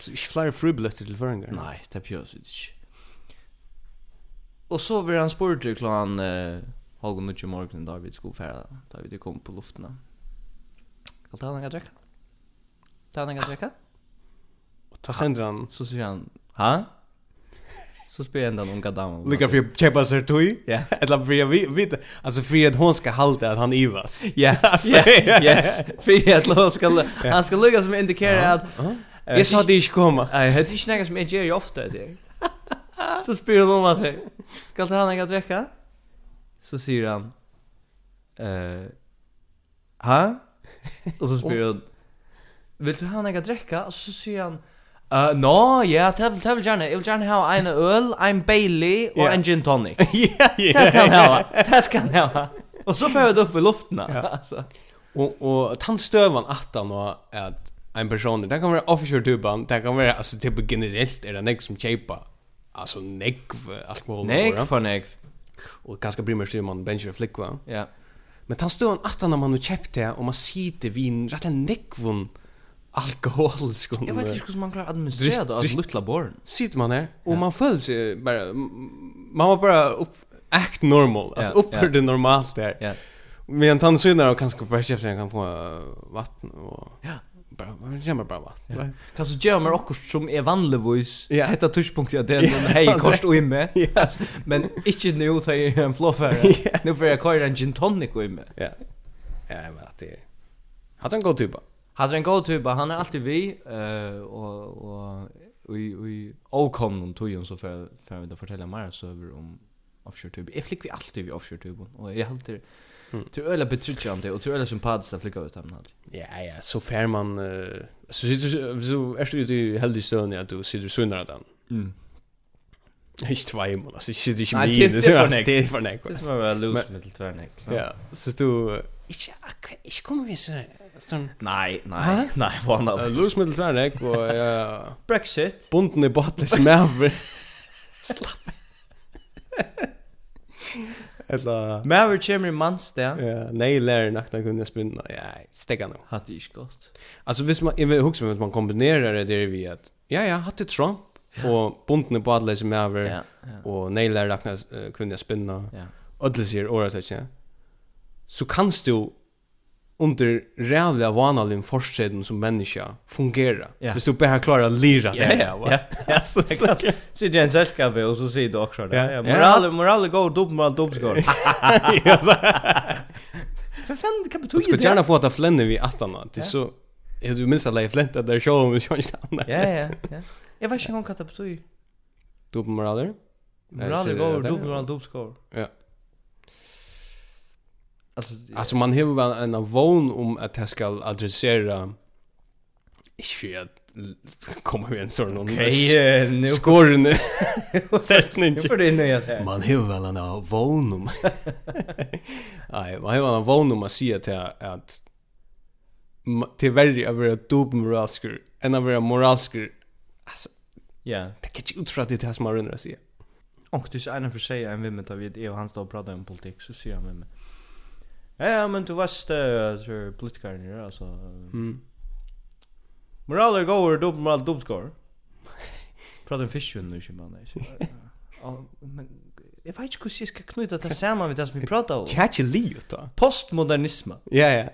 Speaker 3: Så ikke flere fribilletter til föringar?
Speaker 2: Nej, det pjörs inte. Och så vill han spår till klockan eh, halv och mycket morgonen där vi skulle färda. Där vi kom på luften. Kan ta han en dräcka? Ta han en dräcka?
Speaker 3: Och ta sänder han.
Speaker 2: Så säger han, ha? så spelar den någon gadam.
Speaker 3: Lika för chepa sig tog.
Speaker 2: Ja.
Speaker 3: Eller för vi vet alltså för att hon ska hålla att han ivas.
Speaker 2: Ja. Yes. För att hon ska han ska lucka som indikerar att
Speaker 3: Jag sa det inte komma.
Speaker 2: Nej, det är inte något som jag gör ofta det. Så spyr hon om att Ska ta han att dricka? Så säger han eh ha? Och så spyr hon Vill du ha en dricka? Och så säger han Uh, no, ja, det vil, det vil gjerne. Jeg vil gjerne ha en øl, en Bailey og
Speaker 3: yeah.
Speaker 2: en gin tonic.
Speaker 3: Ja, ja.
Speaker 2: Det skal han ha. Det skal han ha. Og så får jeg det upp i luften. Ja.
Speaker 3: altså. Og, og tann støvan at han at en person, det kan være officer tuban, det kan være, altså, typ generelt er det nek som kjeipa. Altså, nek alkohol. Nek
Speaker 2: for nek.
Speaker 3: Og ganske primært sier man bencher flickva.
Speaker 2: Ja.
Speaker 3: Men tant støvan attan han man jo kjeipt det, og man sitter det vin, rett og nekvun, nekvun, alkohol sko.
Speaker 2: Jag vet inte hur man klarar att administrera det
Speaker 3: att
Speaker 2: lilla barn.
Speaker 3: Sitter man här och man följs bara man var bara upp act normal, alltså uppför
Speaker 2: ja.
Speaker 3: det normalt där.
Speaker 2: Ja.
Speaker 3: Men han synar och kanske bara köpa sig kan få vatten och
Speaker 2: Ja
Speaker 3: bara man känner bara vatten.
Speaker 2: Kan så göra mer också som är
Speaker 3: vanligvis
Speaker 2: hetta tuschpunkt jag den hej kost och
Speaker 3: imme.
Speaker 2: Men inte nu tar jag en fluffer. Nu får jag köra en gin tonic och imme.
Speaker 3: Ja. Ja, men att det. Har en gått typ
Speaker 2: hade en god typ, han är alltid vi eh och och vi vi okom någon tujon så för för att fortälja mer så över om offshore tube. Jag flick vi alltid vi offshore tube och jag håller
Speaker 3: Mm.
Speaker 2: betrycker han det och tror öla sympatiskt att flicka ut hemma.
Speaker 3: Ja, ja, så fär man... Uh, så sitter så är det ju heldig stund att du sitter sunnare den.
Speaker 2: Mm.
Speaker 3: Ikke tvei mål,
Speaker 2: altså
Speaker 3: ikke
Speaker 2: det
Speaker 3: ikke
Speaker 2: min,
Speaker 3: det
Speaker 2: är
Speaker 3: for
Speaker 2: nek.
Speaker 3: Det
Speaker 2: er for loose Det er for
Speaker 3: Ja, så du... Ikke, ikke kommer vi så
Speaker 2: Nej, nej, nej, vad han
Speaker 3: Lusmiddel Middleton är jag och ja,
Speaker 2: Brexit.
Speaker 3: Bunden i botten som är över. Slapp. Eller...
Speaker 2: Maver kommer i mans det.
Speaker 3: Ja, nei, lærer nakna når kunne. Ja, stegg han
Speaker 2: jo. Hatt det ikke godt.
Speaker 3: Altså, hvis man, jeg vil huske hvis man kombinerer det der vi at, ja, ja, hatt det Trump, ja. og buntene på alle som er
Speaker 2: ja, ja.
Speaker 3: og nei, lærer nakna når kunne spinne.
Speaker 2: Ja.
Speaker 3: Ødelig sier året, ikke? Så kanst du under rävliga vanalin forskjeden som människa fungera.
Speaker 2: Yeah.
Speaker 3: Hvis du bara klarar att lira
Speaker 2: det. Ja, ja. ja.
Speaker 3: Så
Speaker 2: sitter jag en sällskap och så sier du också det.
Speaker 3: Yeah.
Speaker 2: Yeah. Moral, moral go dubb moral
Speaker 3: dubbskår.
Speaker 2: För fan, kan betyda det?
Speaker 3: Du ska gärna få att ta flänner vid attarna. Det
Speaker 2: är
Speaker 3: så... Jag du minst alla i flänta där show om vi kör inte annat.
Speaker 2: Ja, ja, ja. Jag vet inte om vad det betyder.
Speaker 3: Dubb
Speaker 2: moraler?
Speaker 3: Moral go
Speaker 2: dubb moral dubbskår.
Speaker 3: Ja.
Speaker 2: Alltså
Speaker 3: alltså man har väl en avon om att jag ska adressera inte kommer vi en sån
Speaker 2: Okej, okay, uh,
Speaker 3: skorn
Speaker 2: sättning.
Speaker 3: Nu
Speaker 2: får det nöja det.
Speaker 3: Man har väl en avon om. Nej, man har en avon om att säga till att till värre att vara dubbelmoralskur än att vara moralskur. Alltså,
Speaker 2: ja.
Speaker 3: Det kan inte ut för att det är det som man runder att säga
Speaker 2: Och det är en för sig en vimmet av att och han står och pratar om politik så säger han med mig. Ja, ja, men du vet uh, tror politikaren är alltså.
Speaker 3: Mm.
Speaker 2: Moral går dubb moral dubbskor. Pratar en fiskjun nu som man är. Men jag vet inte hur jag ska knyta det samman med det som vi pratar om.
Speaker 3: Catch a liv då.
Speaker 2: Postmodernism.
Speaker 3: Ja, ja.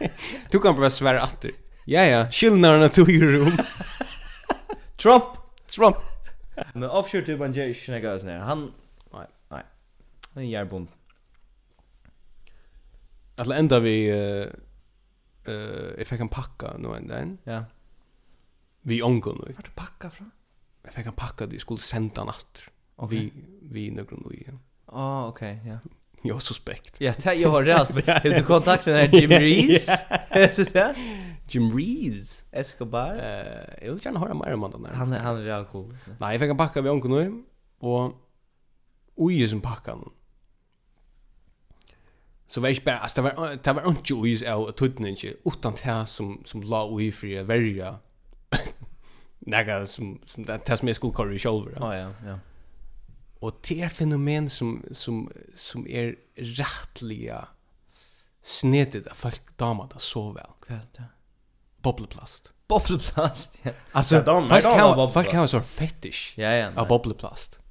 Speaker 3: Du kan bara svära att du. Ja, ja. Skillnaderna tog ju rum.
Speaker 2: Trump.
Speaker 3: Trump.
Speaker 2: Men offshore-tuban ger inte snäga oss ner. Han...
Speaker 3: Nej,
Speaker 2: nej. Han är järbund.
Speaker 3: Alltså ända vi eh eh jag if packa nu en den.
Speaker 2: Ja.
Speaker 3: Vi onkel nu.
Speaker 2: Vart packa från?
Speaker 3: Jag fick en packa det skulle sända natt. Och vi vi några nu. Ja,
Speaker 2: ah, okej, okay, ja.
Speaker 3: Jag är suspekt.
Speaker 2: Ja, det jag har rätt. Har du kontakta den här Jim Rees? Är det
Speaker 3: Jim Rees.
Speaker 2: Escobar.
Speaker 3: Eh, jag vill gärna höra mer om den där.
Speaker 2: Han han är rätt cool.
Speaker 3: Nej, jag fick en packa vi onkel nu och oj, som packan så var ikke bare, altså, det var, det var ikke uis av tøytene ikke, utan det som, som la ui för å verja nega som, som det, det som jeg skulle kåre i kjolver.
Speaker 2: Ja, ja, ja.
Speaker 3: Og det er fenomen som, som, som er rättliga snedet av folk damer det så vel.
Speaker 2: Kvælt, ja.
Speaker 3: Bobleplast.
Speaker 2: Bobleplast, ja.
Speaker 3: Altså,
Speaker 2: ja,
Speaker 3: folk,
Speaker 2: damer,
Speaker 3: folk har en sånn fetish
Speaker 2: ja, ja,
Speaker 3: av bobleplast.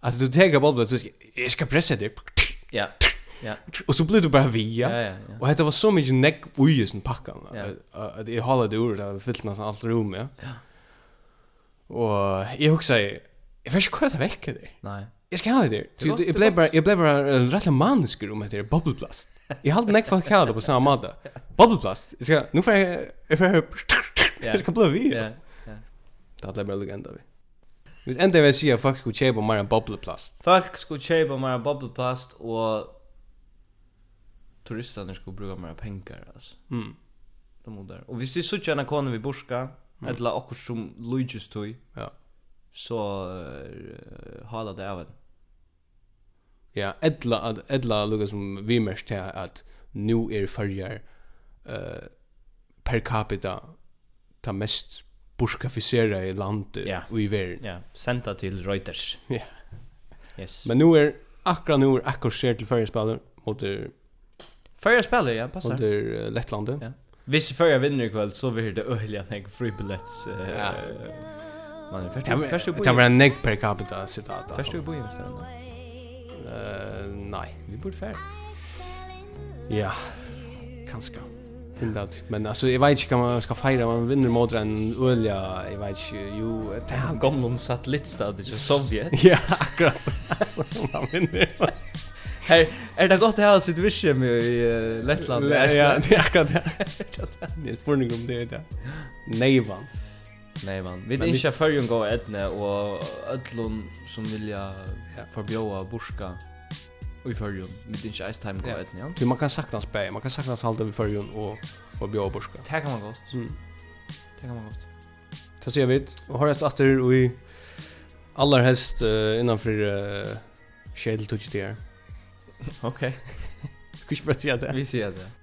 Speaker 3: Altså, du tenker bobleplast, du skal, jeg skal presse det.
Speaker 2: Ja. Ja.
Speaker 3: Och så blev du bara via.
Speaker 2: Ja, ja, ja.
Speaker 3: Och det var så mycket neck i sin packan. Att det håller det ordet där fyllt nästan allt rum, ja.
Speaker 2: Ja.
Speaker 3: Och jag också jag vet inte hur det väcker det.
Speaker 2: Nej.
Speaker 3: Jag ska ha det. Så
Speaker 2: det
Speaker 3: blev bara jag blev bara en rätt manisk rum heter bubbleplast. Jag hade neck för kalla på samma måte. Bubbleplast. Jag ska nu för jag
Speaker 2: för
Speaker 3: jag ska bli via.
Speaker 2: Ja. Ja.
Speaker 3: Det hade bara legenda vi. Vi ända vill säga folk skulle köpa mer enn bobleplast.
Speaker 2: Folk skulle köpa mer bubble bobleplast, og turisterna skulle bruka mer pengar alltså.
Speaker 3: Mm.
Speaker 2: De modar. Och visst det så tjänar konen vi borska mm. eller också som Luigi's toy.
Speaker 3: Ja.
Speaker 2: Så uh, hala det även.
Speaker 3: Ja, edla att edla lukar som vi mest till att nu är färger uh, per capita ta mest burskafisera i landet
Speaker 2: ja.
Speaker 3: och i världen.
Speaker 2: Ja, senta sända till Reuters.
Speaker 3: Ja.
Speaker 2: Yes.
Speaker 3: Men nu är akkurat nu är akkurat ser till färgspelare mot
Speaker 2: Förra spelar ja, passar.
Speaker 3: Under Lettland.
Speaker 2: Ja. Hvis förra vinner ikväll så blir det öliga näg free billets.
Speaker 3: Ja.
Speaker 2: Man är först
Speaker 3: upp. Det var en näg per capita citat.
Speaker 2: Först upp i sen.
Speaker 3: Eh nej,
Speaker 2: vi borde färd.
Speaker 3: Ja. Kanske. Finn det Men alltså jag vet inte kan man ska fira man vinner mot en olja jag vet inte Jo, det
Speaker 2: här gamla satellitstad i Sovjet.
Speaker 3: Ja, akkurat. Så man vinner.
Speaker 2: Hey, er det godt å ha sitt visjem i Lettland?
Speaker 3: Ja, det er akkurat det. Det er spurning om det, ja.
Speaker 2: Neivan. Neivan. Vi
Speaker 3: er
Speaker 2: ikke førjen gå etne, og ødlun som vilja forbjåa burska i förrjun. Vi är inte ice time
Speaker 3: går
Speaker 2: etne, ja.
Speaker 3: Du man kan sakna spä, man kan sakna halda vi förrjun och och bjöa borska.
Speaker 2: Det kan man gott.
Speaker 3: Mm.
Speaker 2: Det kan man gott.
Speaker 3: Så ser vi och har det åter och i allar helst uh, innanför uh, shadel touch där.
Speaker 2: Okej.
Speaker 3: Ska vi bara säga det?
Speaker 2: Vi ser det.